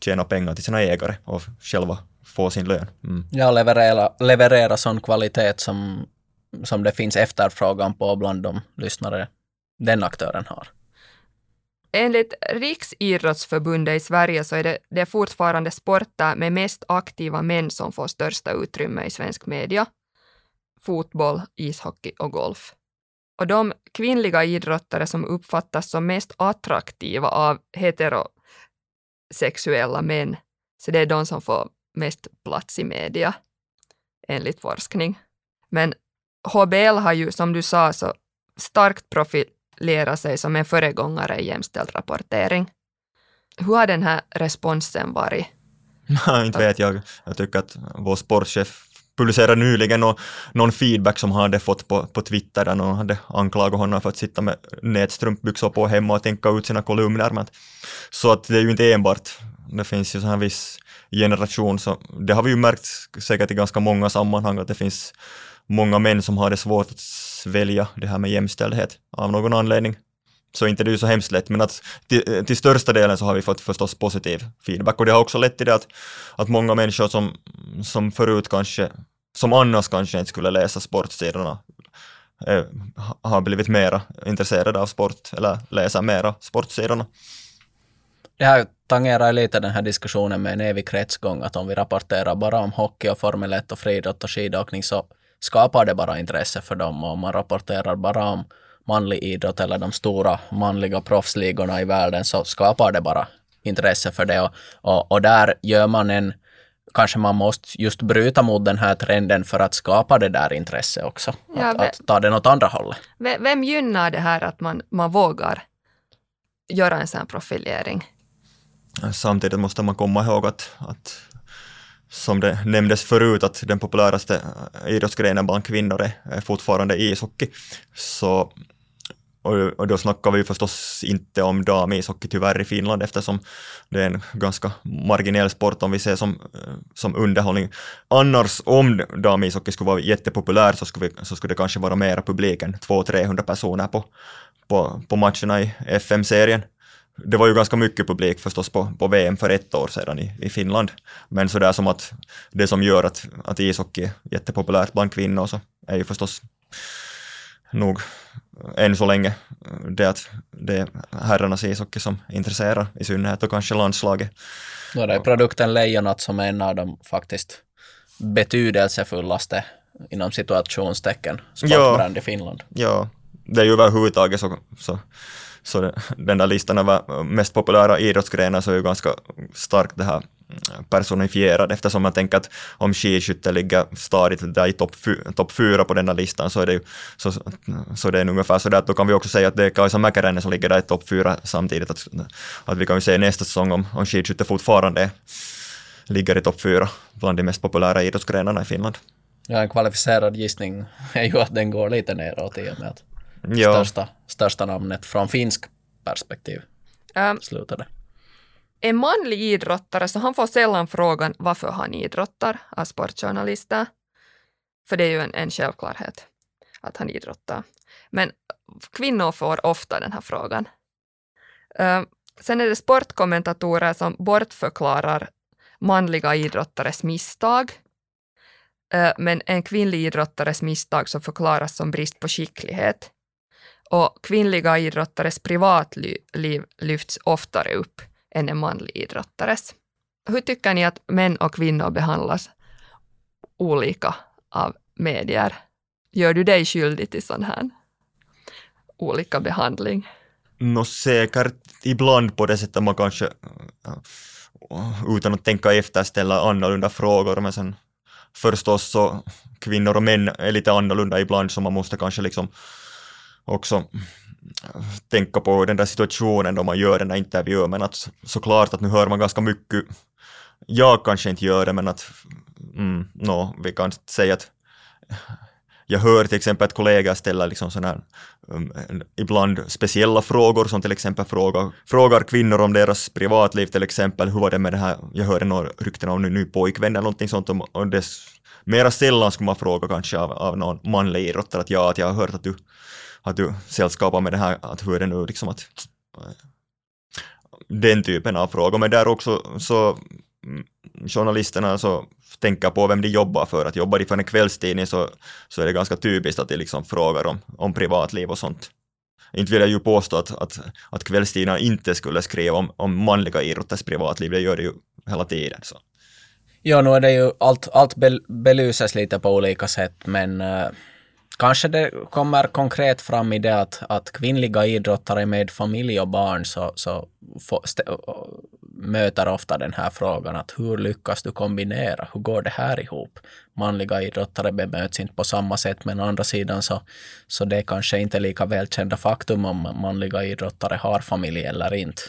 tjäna pengar till sina ägare och själva få sin lön. Mm. Ja, leverera, leverera sån kvalitet som, som det finns efterfrågan på bland de lyssnare den aktören har. Enligt Riksidrottsförbundet i Sverige så är det, det är fortfarande sporter med mest aktiva män som får största utrymme i svensk media. Fotboll, ishockey och golf. Och de kvinnliga idrottare som uppfattas som mest attraktiva av sexuella män, så det är de som får mest plats i media, enligt forskning. Men HBL har ju, som du sa, så starkt profilerat sig som en föregångare i jämställd rapportering. Hur har den här responsen varit? [laughs] Nej, inte vet jag. Jag tycker att vår sportchef publicerade nyligen någon, någon feedback som han hade fått på, på Twitter där någon hade anklagat honom för att sitta med nätstrumpbyxor på hemma och tänka ut sina kolumner. Men, så att det är ju inte enbart, det finns ju så här viss generation, så det har vi ju märkt säkert i ganska många sammanhang att det finns många män som har det svårt att svälja det här med jämställdhet av någon anledning. Så inte det är så hemskt lätt, men att till, till, största delen så har vi fått förstås positiv feedback och det har också lett till det att, att många människor som, som förut kanske, som annars kanske inte skulle läsa sportsidorna, eh, har blivit mera intresserade av sport eller läser mera sportsidorna. Det här tangerar lite den här diskussionen med en evig kretsgång, att om vi rapporterar bara om hockey och Formel 1 och friidrott och skidåkning så, skapar det bara intresse för dem och man rapporterar bara om manlig idrott eller de stora manliga proffsligorna i världen så skapar det bara intresse för det och, och, och där gör man en kanske man måste just bryta mot den här trenden för att skapa det där intresset också. Ja, att, att, ta den åt andra hållet. Vem gynnar det här att man, man vågar göra en sån profilering? Samtidigt måste man komma ihåg att, att som det nämndes förut, att den populäraste idrottsgrenen bland kvinnor är fortfarande ishockey. Så och, då snackar vi förstås inte om damishockey tyvärr i Finland eftersom det är en ganska marginell sport om vi ser som, eh, som underhållning. Annars om damishockey skulle vara jättepopulär så skulle, vi, så skulle det kanske vara mera publik än 200-300 personer på, på, på matcherna i FM-serien. Det var ju ganska mycket publik förstås på, på VM för ett år sedan i, i Finland. Men sådär som att det som gör att, att ishockey är jättepopulärt bland kvinnor så är ju förstås nog än så länge det att det är herrarnas ishockey som intresserar i synnerhet och kanske landslaget. Ja, det är produkten Lejonat som är en av de faktiskt betydelsefullaste inom situationstecken sportbrand i Finland. Ja, det är ju överhuvudtaget så, så så den där listan över mest populära idrottsgrenar så är ju ganska starkt det här personifierad eftersom man tänker att om skidskytte ligger stadigt där i topp top fyra på den där listan så är det ju så, så det är ungefär så där att då kan vi också säga att det är Kaisa Mäkäräinen som ligger där i topp fyra samtidigt att, att vi kan ju se nästa säsong om, om skidskytte fortfarande ligger i topp fyra bland de mest populära idrottsgrenarna i Finland. Ja, en kvalificerad gissning är ju att den går lite neråt i och med att ja. största, största namnet från finsk perspektiv um, slutade. En manlig idrottare, så han får sällan frågan varför han idrottar av sportjournalister. För det är ju en, en självklarhet att han idrottar. Men kvinnor får ofta den här frågan. Eh, sen är det sportkommentatorer som bortförklarar manliga idrottares misstag. Eh, men en kvinnlig idrottares misstag så förklaras som brist på skicklighet och kvinnliga idrottares privatliv lyfts oftare upp än en manlig idrottares. Hur tycker ni att män och kvinnor behandlas olika av medier? Gör du dig skyldig till sån här olika behandling? Nå säkert ibland på det sättet man kanske eh, utan att tänka efter ställa annorlunda frågor men sen förstås så kvinnor och män är lite annorlunda ibland så man måste kanske liksom också tänka på den där situationen då man gör den där intervjun, men att såklart att nu hör man ganska mycket, jag kanske inte gör det, men att mm, no, vi kan säga att jag hör till exempel att kollegor ställer liksom sådana um, mm, ibland speciella frågor som till exempel frågar, frågar kvinnor om deras privatliv till exempel, hur var det med det här, jag hörde några rykten om en ny pojkvän eller någonting sånt. Och, och det, mera sällan skulle man fråga kanske av, av någon manlig idrottare att ja, att jag har hört att du att du sällskapar med det här, att hur är det nu liksom att eh, den typen av frågor, men där också så mm, journalisterna så tänker på vem de jobbar för. Att jobbar de för en kvällstidning så, så är det ganska typiskt att de liksom frågar om, om privatliv och sånt. Inte vill jag ju påstå att, att, att kvällstidningar inte skulle skriva om, om manliga idrotters privatliv, det gör det ju hela tiden. Så. Ja, nu är det ju allt, allt belyses lite på olika sätt, men uh Kanske det kommer konkret fram i det att, att kvinnliga idrottare med familj och barn så, så få, st- möter ofta den här frågan att hur lyckas du kombinera? Hur går det här ihop? Manliga idrottare bemöts inte på samma sätt men å andra sidan så, så det är kanske inte lika välkända faktum om manliga idrottare har familj eller inte.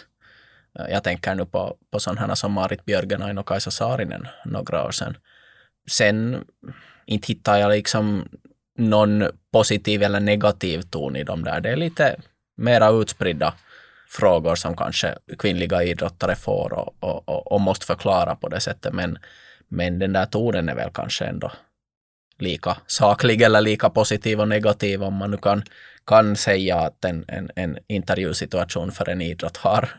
Jag tänker nu på, på sådana som Marit Björgenain och Kaisa Saarinen några år sedan. Sen inte hittar jag liksom någon positiv eller negativ ton i dem där. Det är lite mera utspridda frågor som kanske kvinnliga idrottare får och, och, och, och måste förklara på det sättet. Men, men den där tonen är väl kanske ändå lika saklig eller lika positiv och negativ om man nu kan, kan säga att en, en, en intervjusituation för en idrott har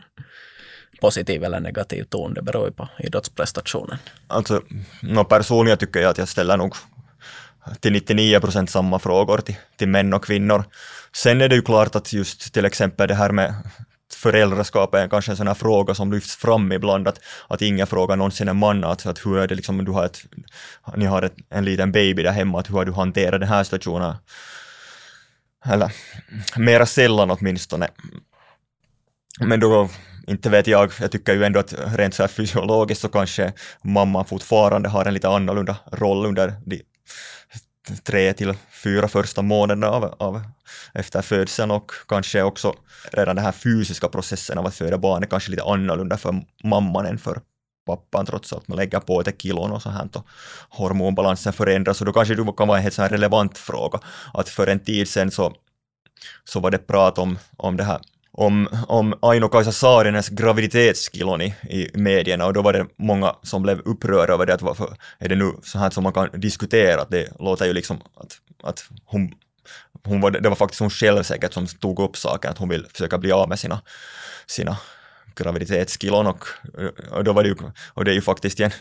positiv eller negativ ton. Det beror ju på idrottsprestationen. Alltså, no, personligen tycker jag att jag ställer nog till 99 procent samma frågor till, till män och kvinnor. Sen är det ju klart att just till exempel det här med föräldraskap är kanske en sån här fråga som lyfts fram ibland, att, att ingen frågar någonsin en man att, att hur är det liksom, du har ett, ni har ett, en liten baby där hemma, att hur har du hanterat den här situationen? Eller mera sällan åtminstone. Men då, inte vet jag, jag tycker ju ändå att rent så här fysiologiskt så kanske mamman fortfarande har en lite annorlunda roll under de tre till fyra första månaderna av, av efter födseln och kanske också redan den här fysiska processen av att föda barn är kanske lite annorlunda för mamman än för pappan trots att man lägger på ett kilon och så här och hormonbalansen förändras. Och då kanske det kan vara en helt relevant fråga att för en tid sedan så, så var det prat om, om det här om, om Aino-Kaisa Saarinens graviditetskilon i, i medierna och då var det många som blev upprörda över det att varför är det nu så här som man kan diskutera, att det låter ju liksom att, att hon, hon var, det var faktiskt hon själv säkert som tog upp saken, att hon vill försöka bli av med sina, sina graviditetskilon och, och, då var det ju, och det är ju faktiskt i en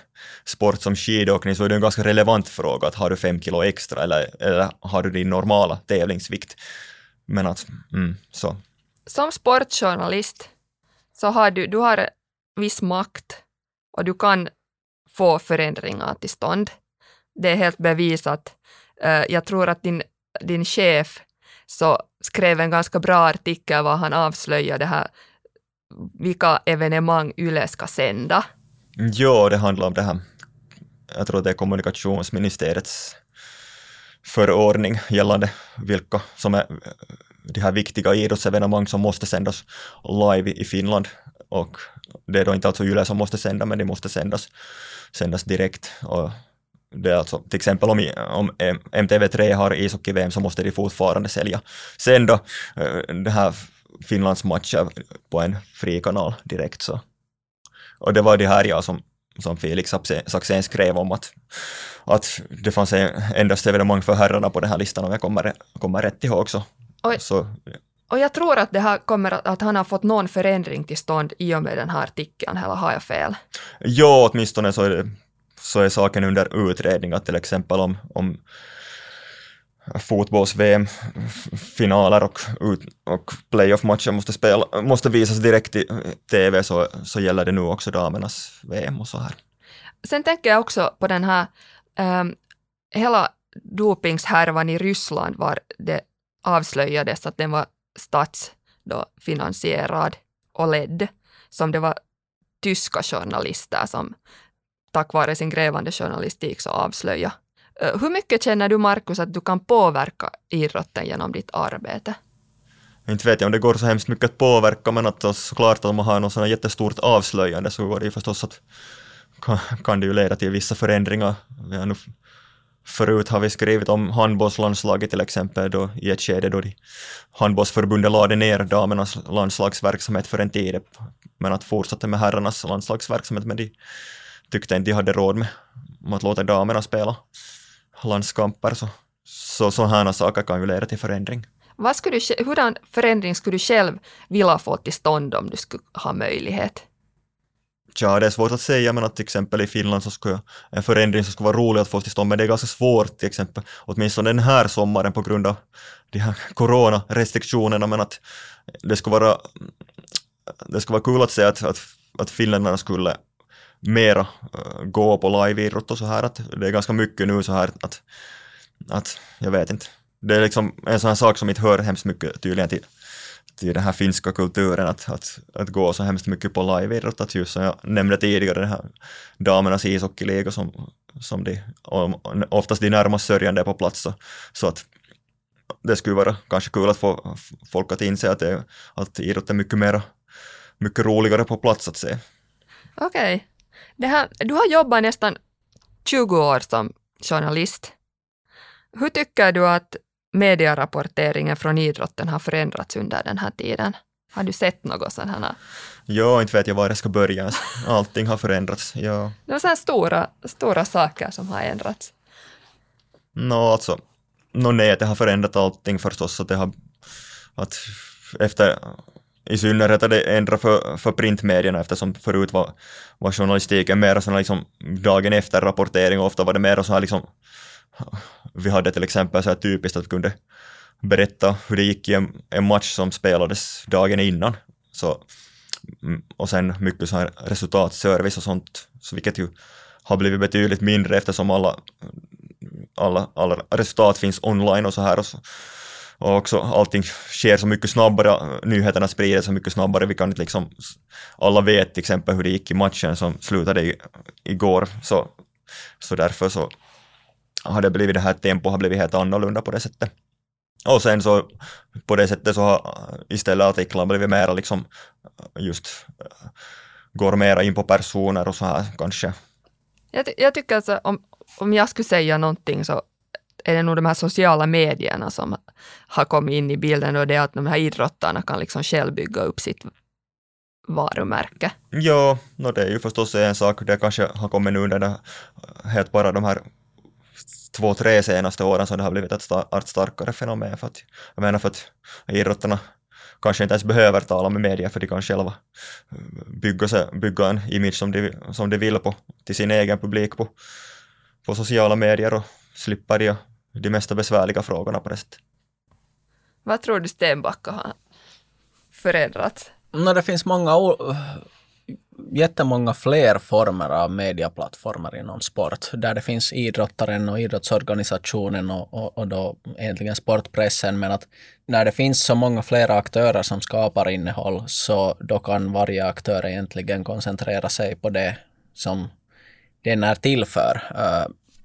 sport som skidåkning så är det en ganska relevant fråga att har du fem kilo extra eller, eller har du din normala tävlingsvikt. Men att, mm, så som sportjournalist så har du, du har viss makt och du kan få förändringar till stånd. Det är helt bevisat. Eh, jag tror att din, din chef så skrev en ganska bra artikel var han avslöjade det här vilka evenemang YLE ska sända. Mm, ja, det handlar om det här. Jag tror det är kommunikationsministeriets förordning gällande vilka som är eh, de här viktiga idrottsevenemang som måste sändas live i Finland. Och det är då inte alltså Yle som måste sända, men de måste sändas, sändas direkt. Och det är alltså till exempel om, om MTV3 har ishockey-VM så måste de fortfarande sälja, sända eh, det här Finlands matcher på en fri kanal direkt. Så. Och det var det här jag som, som Felix Saxén skrev om att, att det fanns endast evenemang för herrarna på den här listan om jag kommer, kommer rätt ihåg så och, så, och jag tror att det här kommer att, han har fått någon förändring till stånd i och med den här artikeln, eller har jag fel? Ja, åtminstone så är, det, så är saken under utredning, att till exempel om, om fotbolls-VM-finaler och, och playoff-matcher måste, spela, måste visas direkt i eh, TV så, så gäller det nu också damernas VM och så här. Sen tänker jag också på den här um, hela dopingshärvan i Ryssland var det avslöjades att den var statsfinansierad och ledd, som det var tyska journalister som tack vare sin grävande journalistik så avslöjade Eh, hur mycket känner du, Markus, att du kan påverka idrotten genom ditt arbete? Inte vet jag om det går så hemskt mycket att påverka, men att såklart om man har något sådant jättestort avslöjande så går det ju förstås att kan, det ju leda till vissa förändringar. Vi har nu Förut har vi skrivit om handbollslandslaget till exempel då, i ett skede då de, handbollsförbundet lade ner damernas landslagsverksamhet för en tid, men att fortsätta med herrarnas landslagsverksamhet, men de tyckte inte de hade råd med att låta damerna spela landskamper, så, så sådana saker kan ju leda till förändring. Vad skulle du, hurdan förändring skulle du själv vilja få till stånd om du skulle ha möjlighet? Ja, det är svårt att säga, men att till exempel i Finland så skulle en förändring som skulle vara rolig att få till stånd, men det är ganska svårt till exempel, åtminstone den här sommaren på grund av de här coronarestriktionerna, men att det skulle vara, det skulle vara kul att se att, att, att finländarna skulle mera uh, gå på live-idrott och så här, att det är ganska mycket nu så här att, att jag vet inte, det är liksom en sån här sak som inte hör hemskt mycket tydligen till till den här finska kulturen att, att, att gå så hemskt mycket på live-idrott, att just som jag nämnde tidigare, den här damernas ishockeyliga som, som de, oftast de närmast sörjande är på plats, så, så att det skulle vara kanske kul att få folk att inse att, det, att idrott är mycket mer, mycket roligare på plats att se. Okej. Okay. Du har jobbat nästan 20 år som journalist. Hur tycker du att medierapporteringen från idrotten har förändrats under den här tiden? Har du sett något sånt här? Ja, inte vet jag var jag ska börja. Allting har förändrats. Ja. Det är sådana stora, stora saker som har ändrats. Nå, no, alltså, no, nej, det har förändrat allting förstås. Att det har, att efter, i synnerhet har det ändrat för, för printmedierna eftersom förut var, var journalistiken mer sån liksom dagen efter rapportering och ofta var det mer så här liksom vi hade till exempel så här typiskt att vi kunde berätta hur det gick i en, en match som spelades dagen innan. Så, mm, och sen mycket så här resultatservice och sånt, så vilket ju har blivit betydligt mindre eftersom alla, alla, alla resultat finns online och så här. Och, så, och också allting sker så mycket snabbare, nyheterna sprider så mycket snabbare. Vi kan inte liksom, alla vet till exempel hur det gick i matchen som slutade i, igår, så, så därför så har det blivit det här tempot har blivit helt annorlunda på det sättet. Och sen så på det sättet så har istället artiklarna blivit mera liksom just går mera in på personer och så här kanske. Jag, jag tycker alltså om, om jag skulle säga någonting så är det nog de här sociala medierna som har kommit in i bilden och det är att de här idrottarna kan liksom själv bygga upp sitt varumärke. Ja, no det är ju förstås en sak, det kanske har kommit nu under helt bara de här två, tre senaste åren som det har blivit ett allt starkare fenomen. För att, jag menar för att idrottarna kanske inte ens behöver tala med media för de kan själva eh, bygga, sig, bygga en image som de, som de vill på till sin egen publik på, på sociala medier och slippa de, de mesta besvärliga frågorna på det sättet. Vad tror du Stenbacka har förändrats? No, det finns många jättemånga fler former av mediaplattformar inom sport, där det finns idrottaren och idrottsorganisationen och, och, och då egentligen sportpressen, men att när det finns så många flera aktörer som skapar innehåll, så då kan varje aktör egentligen koncentrera sig på det som den är till för.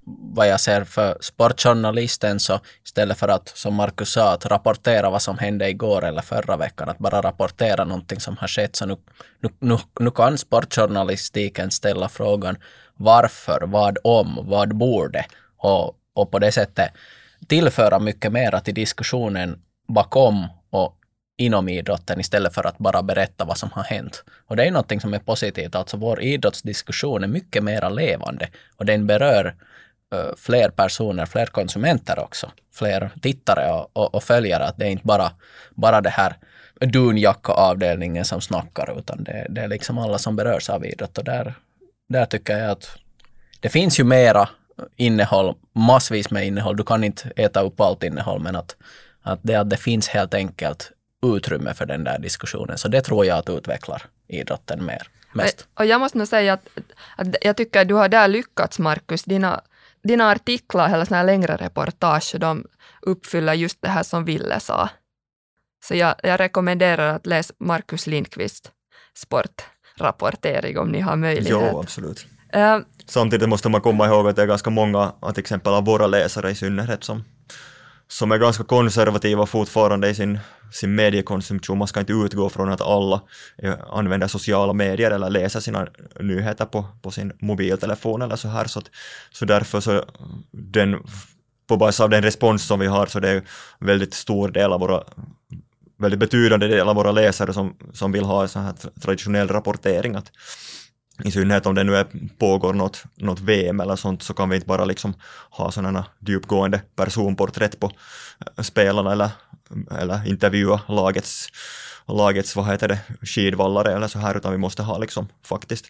Vad jag ser för sportjournalisten så istället för att, som Marcus sa, att rapportera vad som hände igår eller förra veckan, att bara rapportera någonting som har skett, så nu, nu, nu, nu kan sportjournalistiken ställa frågan varför, vad om, vad borde och, och på det sättet tillföra mycket mer till diskussionen bakom och inom idrotten istället för att bara berätta vad som har hänt. Och det är någonting som är positivt, alltså vår idrottsdiskussion är mycket mer levande och den berör Eh, fler personer, fler konsumenter också, fler tittare och, och, och följare. Att det är inte bara, bara det här dunjacka-avdelningen som snackar, utan det, det är liksom alla som berörs av idrott. Och där, där tycker jag att det finns ju mera innehåll, massvis med innehåll. Du kan inte äta upp allt innehåll, men att, att, det, att det finns helt enkelt utrymme för den där diskussionen. Så det tror jag att utvecklar idrotten mer. Mest. Och jag måste nog säga att, att jag tycker att du har där lyckats, Markus. Dina dina artiklar eller såna här längre reportage, de uppfyller just det här som Ville sa. Så jag, jag rekommenderar att läsa Markus Lindqvist sportrapportering om ni har möjlighet. Jo, absolut. Uh, Samtidigt måste man komma ihåg att det är ganska många, till exempel av våra läsare i synnerhet, som som är ganska konservativa fortfarande i sin, sin mediekonsumtion. Man ska inte utgå från att alla eh, använder sociala medier eller läser sina nyheter på, på sin mobiltelefon eller så här. Så, att, så därför så den, på basis av den respons som vi har så det är väldigt stor del av våra väldigt betydande del av våra läsare som, som vill ha så här traditionell rapportering. Att, i synnerhet om det nu är, pågår något, något VM eller sånt så kan vi inte bara liksom ha sådana djupgående personporträtt på eh, spelarna eller, eller intervjua lagets, lagets vad heter det, skidvallare eller så här utan vi måste ha liksom faktiskt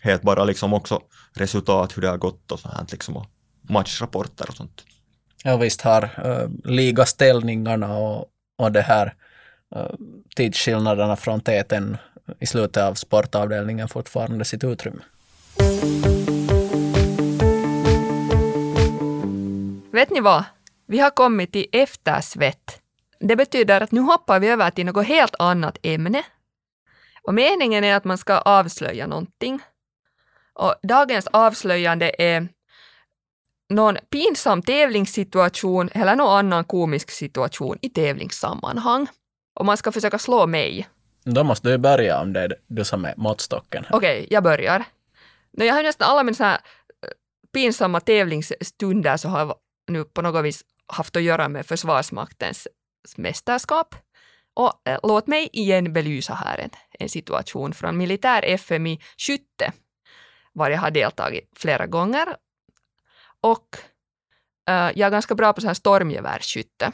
helt bara liksom också resultat, hur det har gått och så här liksom och matchrapporter och sånt. Ja visst har uh, ligaställningarna och, och det här uh, tidsskillnaderna från täten i slutet av sportavdelningen fortfarande sitt utrymme. Vet ni vad? Vi har kommit till eftersvett. Det betyder att nu hoppar vi över till något helt annat ämne. Och meningen är att man ska avslöja någonting. Och dagens avslöjande är någon pinsam tävlingssituation eller någon annan komisk situation i tävlingssammanhang. Och man ska försöka slå mig. Då måste du börja om det är du som är måttstocken. Okej, okay, jag börjar. No, jag har nästan alla mina eh, pinsamma tävlingsstunder så har jag nu på något vis haft att göra med Försvarsmaktens mästerskap. Och eh, låt mig igen belysa här en, en situation från militär FMI skytte, var jag har deltagit flera gånger. Och eh, jag är ganska bra på så här stormgevärsskytte.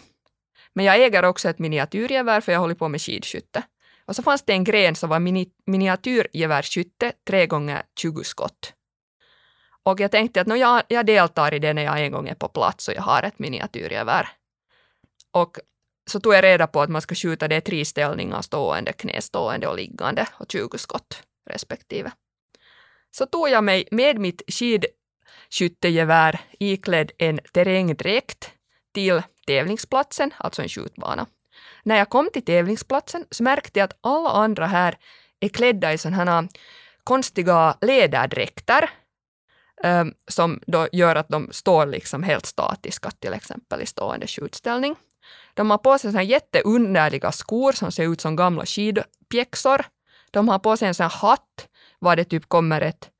Men jag äger också ett miniatyrgevär för jag håller på med skidskytte. Och så fanns det en gren som var mini, miniatyrgevärsskytte, tre gånger 20 skott. Och jag tänkte att no, jag, jag deltar i det när jag en gång är på plats och jag har ett miniatyrgevär. Och så tog jag reda på att man ska skjuta det i tre ställningar, stående, knästående och liggande och 20 skott respektive. Så tog jag mig med mitt skidskyttegevär iklädd en terrängdräkt till tävlingsplatsen, alltså en skjutbana. När jag kom till tävlingsplatsen så märkte jag att alla andra här är klädda i sådana här konstiga läderdräkter Ehm, som då gör att de står liksom helt statiska, till exempel i stående skjutställning. De har på sig såna jätteunderliga skor som ser ut som gamla skidpjäxor. De har på sig en sån hatt var det typ kommer ett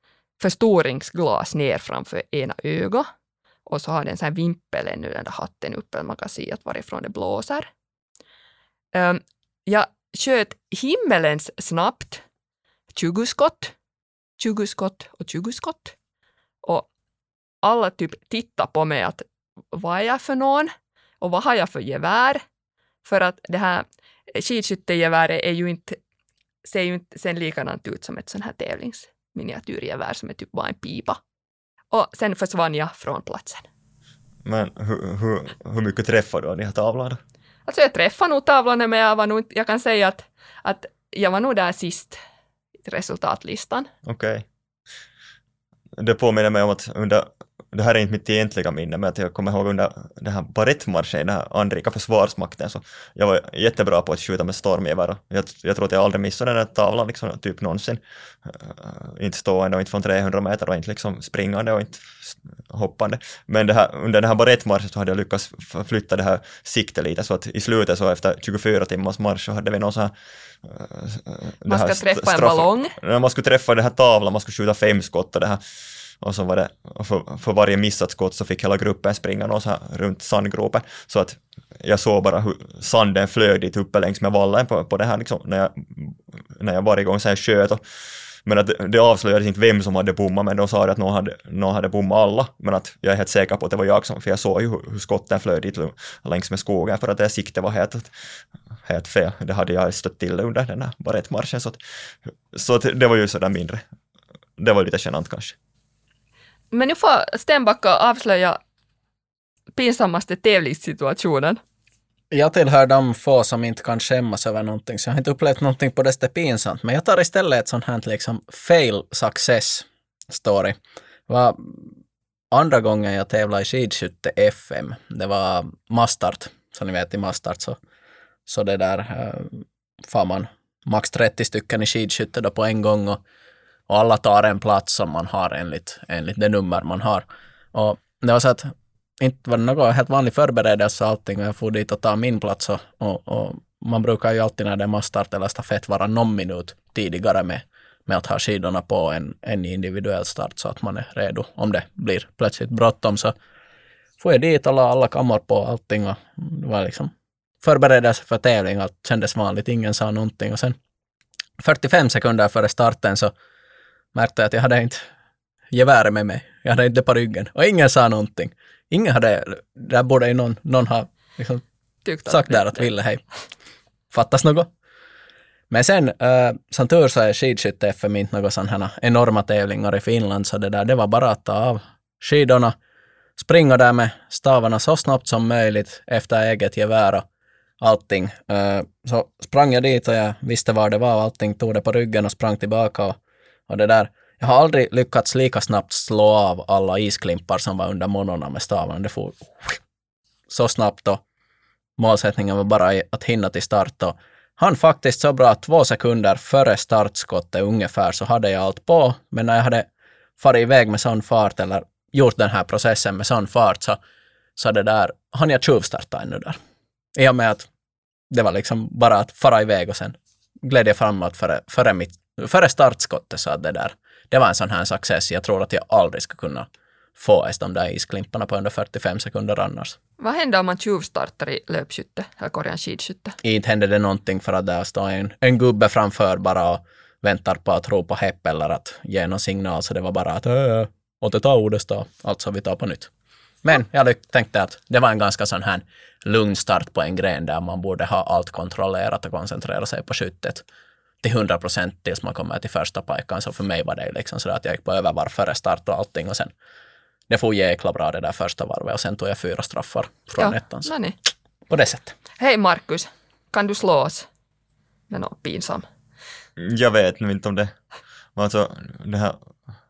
förstoringsglas ner framför ena ögat. Och så har den en sån vimpel ännu, den där hatten uppe, man kan se att varifrån det blåser. Um, jag sköt himmelens snabbt 20 skott, 20 skott och 20 skott. Och alla typ tittar på mig att vad är jag för någon? Och vad har jag för gevär? För att det här skidskyttegeväret är ju inte, ser ju inte sen likadant ut som ett sånt här tävlingsminiatyrgevär som är typ bara en pipa. Och sen försvann jag från platsen. Men hur, hur, hur mycket träffade du av de här tavlorna? Alltså jag träffade nog tavlorna men jag var nog, jag kan säga att, att jag var nog där sist i resultatlistan. Okej. Okay. Det påminner mig om att under det här är inte mitt egentliga minne, men att jag kommer ihåg under den här barettmarschen den här anrika försvarsmakten, så jag var jättebra på att skjuta med stormgevär. Jag, jag tror att jag aldrig missade den där tavlan liksom, typ någonsin. Uh, inte stående och inte från 300 meter och inte liksom springande och inte hoppande. Men här, under den här barettmarschen så hade jag lyckats flytta det här siktet lite, så att i slutet så efter 24 timmars marsch så hade vi någon så här uh, man ska träffa en ballong? Man skulle träffa den här tavlan, man skulle skjuta fem skott och det här och så var det, för, för varje missat skott så fick hela gruppen springa någon så här runt sandgropen. Så att jag såg bara hur sanden flög dit uppe längs med vallen på, på det här liksom, när jag, när jag varje gång sen sköt. Och, men att det, det avslöjades inte vem som hade bommat, men de sa att någon hade, någon hade bommat alla. Men att jag är helt säker på att det var jag som, för jag såg ju hur, hur skotten flög dit längs med skogen, för att det siktet var helt, helt fel. Det hade jag stött till under den här barettmarschen. Så, att, så att det var ju sådär mindre. Det var lite genant kanske. Men nu får Stenbacka avslöja pinsammaste tävlingssituationen. Jag tillhör de få som inte kan skämmas över någonting, så jag har inte upplevt någonting på det pinsamt. Men jag tar istället ett sånt här liksom fail success story. Det var andra gången jag tävlade i skidskytte FM. Det var Mastart, som ni vet i Mastart så, så det där eh, äh, far man max 30 stycken i skidskytte då på en gång och och alla tar en plats som man har enligt, enligt det nummer man har. Och det var så att inte var det helt vanlig förberedelse och allting och jag får dit och ta min plats och, och, och, man brukar ju alltid när det är massstart eller stafett vara någon minut tidigare med, med att ha skidorna på en, en individuell start så att man är redo. Om det blir plötsligt bråttom så får jag dit och la alla kammar på allting och det var liksom förberedelse för tävling. Allt kändes vanligt, ingen sa någonting och sen 45 sekunder före starten så märkte att jag hade inte geväret med mig. Jag hade inte det på ryggen och ingen sa någonting. Ingen hade, där borde ju någon, någon ha liksom sagt där att ville hej. Fattas något? Men sen, äh, som tur så är skidskytte-FM inte några sådana enorma tävlingar i Finland, så det där, det var bara att ta av skidorna, springa där med stavarna så snabbt som möjligt efter eget gevär och allting. Äh, så sprang jag dit och jag visste var det var och allting, tog det på ryggen och sprang tillbaka och och det där, jag har aldrig lyckats lika snabbt slå av alla isklimpar som var under monorna med staven. Det får så snabbt och målsättningen var bara att hinna till start och han faktiskt så bra att två sekunder före startskottet ungefär så hade jag allt på, men när jag hade farit iväg med sån fart eller gjort den här processen med sån fart så, så det där, hann jag tjuvstarta ännu där. I och med att det var liksom bara att fara iväg och sen gled jag framåt före, före mitt före startskottet så att det där, det var en sån här success. Jag tror att jag aldrig ska kunna få ens de där isklimparna på under 45 sekunder annars. Vad händer om man tjuvstartar i löpskytte, eller korgen skidskytte? Inte händer det någonting för att där står en, en gubbe framför bara och väntar på att ropa hepp eller att ge någon signal, så det var bara att äh, ordet då, alltså vi tar på nytt. Men jag tänkte att det var en ganska sån här lugn start på en gren där man borde ha allt kontrollerat och koncentrera sig på skyttet till 100 procent tills man kommer till första pajkan. Så för mig var det liksom så att jag gick på övervarv före start och allting och sen det får jäkla bra det där första varvet och sen tog jag fyra straffar från ja, ettan. Nej. på det sättet. Hej Markus, kan du slå oss med något pinsam? Jag vet nu inte om det. Alltså, det här,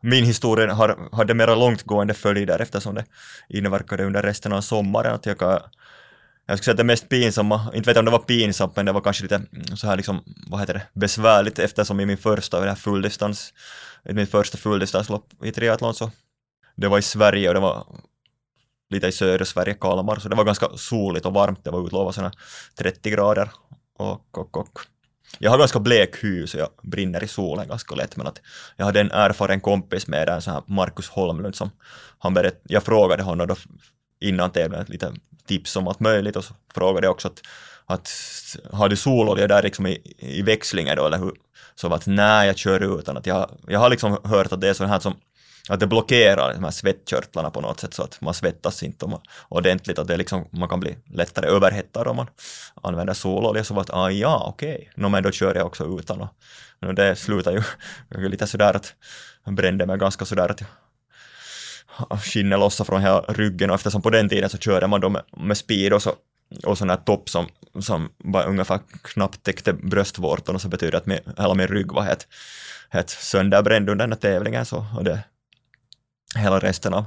min historia har, hade mera långtgående följder eftersom det inverkade under resten av sommaren. Att jag, kan, jag skulle säga att det mest pinsamma, inte vet jag om det var pinsamt, men det var kanske lite mm, så här liksom, vad heter det, besvärligt eftersom i min första det här fulldistans, i mitt första fulldistanslopp i triathlon så det var i Sverige och det var lite i södra Sverige, Kalmar, så det var ganska soligt och varmt. Det var utlovat sådana 30 grader och, och, och jag har ganska blek hy så jag brinner i solen ganska lätt men att jag hade en erfaren kompis med en sån här Markus Holmlund som han berätt, jag frågade honom då innan tävlingen lite tips om allt möjligt och så frågade jag också att, att har du sololja där liksom i, i växlingen då eller hur? Så att nej, jag kör utan att jag, jag har liksom hört att det är sånt här som att det blockerar de här svettkörtlarna på något sätt så att man svettas inte om, ordentligt, att det liksom, man kan bli lättare överhettad om man använder sololja. Så att, ah, ja, okej, okay. no, men då kör jag också utan. Och, och det slutar ju [laughs] lite sådär att jag brände mig ganska sådär att skinnet lossade från hela ryggen och eftersom på den tiden så körde man då med, med speed och så och sån här topp som, som bara ungefär knappt täckte bröstvårtan och så betyder det att min, hela min rygg var helt, helt sönderbränd under den här tävlingen så, och det, hela resten av,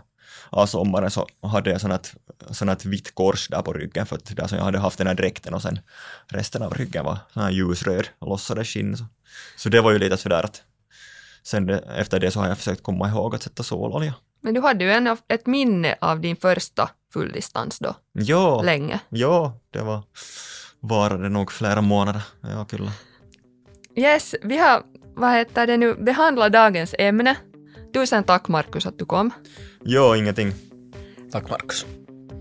av sommaren så hade jag sånt, här vitt kors där på ryggen för att där som jag hade haft den här dräkten och sen resten av ryggen var sån här ljusröd, lossade skinn. Så, så det var ju lite sådär att sen det, efter det så har jag försökt komma ihåg att sätta sololja. Men du hade ju en, ett minne av din första fulldistans då? Ja, länge. Ja, det var, varade nog flera månader. Ja, kyllä. Yes, vi har, vad heter det nu, behandlat dagens ämne Tusen tack Markus att du kom. Jo, ingenting. Tack Markus.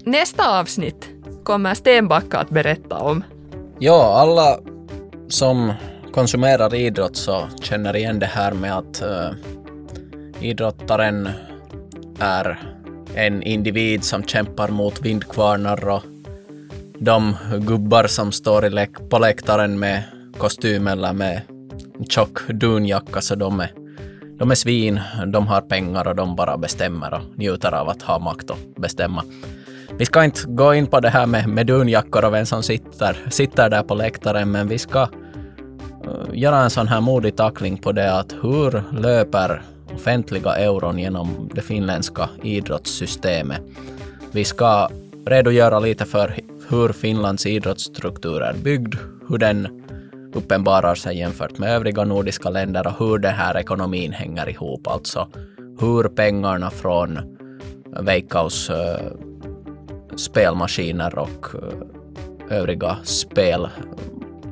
Nästa avsnitt kommer Stenbacka att berätta om. Ja, alla som konsumerar idrott så känner igen det här med att uh, idrottaren är en individ som kämpar mot vindkvarnar och de gubbar som står på läktaren med kostym eller med tjock dunjacka så de är de är svin, de har pengar och de bara bestämmer och njuter av att ha makt och bestämma. Vi ska inte gå in på det här med, med dunjackor och vem som sitter, sitter där på läktaren, men vi ska eh, göra en sån här modig tackling på det att hur löper offentliga euron genom det finländska idrottssystemet. Vi ska redogöra lite för hur Finlands idrottsstruktur är byggd, hur den uppenbarar sig jämfört med övriga nordiska länder och hur den här ekonomin hänger ihop. Alltså hur pengarna från Veikkaus eh, spelmaskiner och eh, övriga spel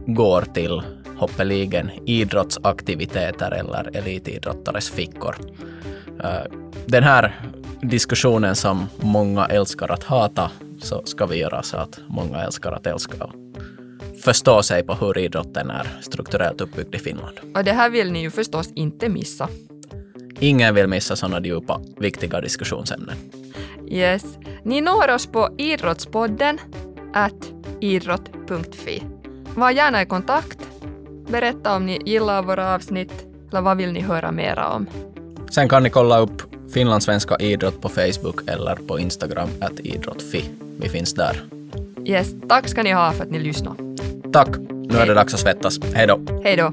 går till hoppeligen idrottsaktiviteter eller elitidrottares fickor. Äh, den här diskussionen som många älskar att hata så ska vi göra så att många älskar att älska förstå sig på hur idrotten är strukturellt uppbyggd i Finland. Och det här vill ni ju förstås inte missa. Ingen vill missa sådana djupa, viktiga diskussionsämnen. Yes. Ni når oss på idrottspodden at idrott.fi. Var gärna i kontakt. Berätta om ni gillar våra avsnitt eller vad vill ni höra mera om. Sen kan ni kolla upp finlandssvenska idrott på Facebook eller på Instagram, att idrottfi. Vi finns där. Yes, tack ska ni ha för att ni lyssnade. Tack. Nu är det dags att svettas. Hej då. Hej då.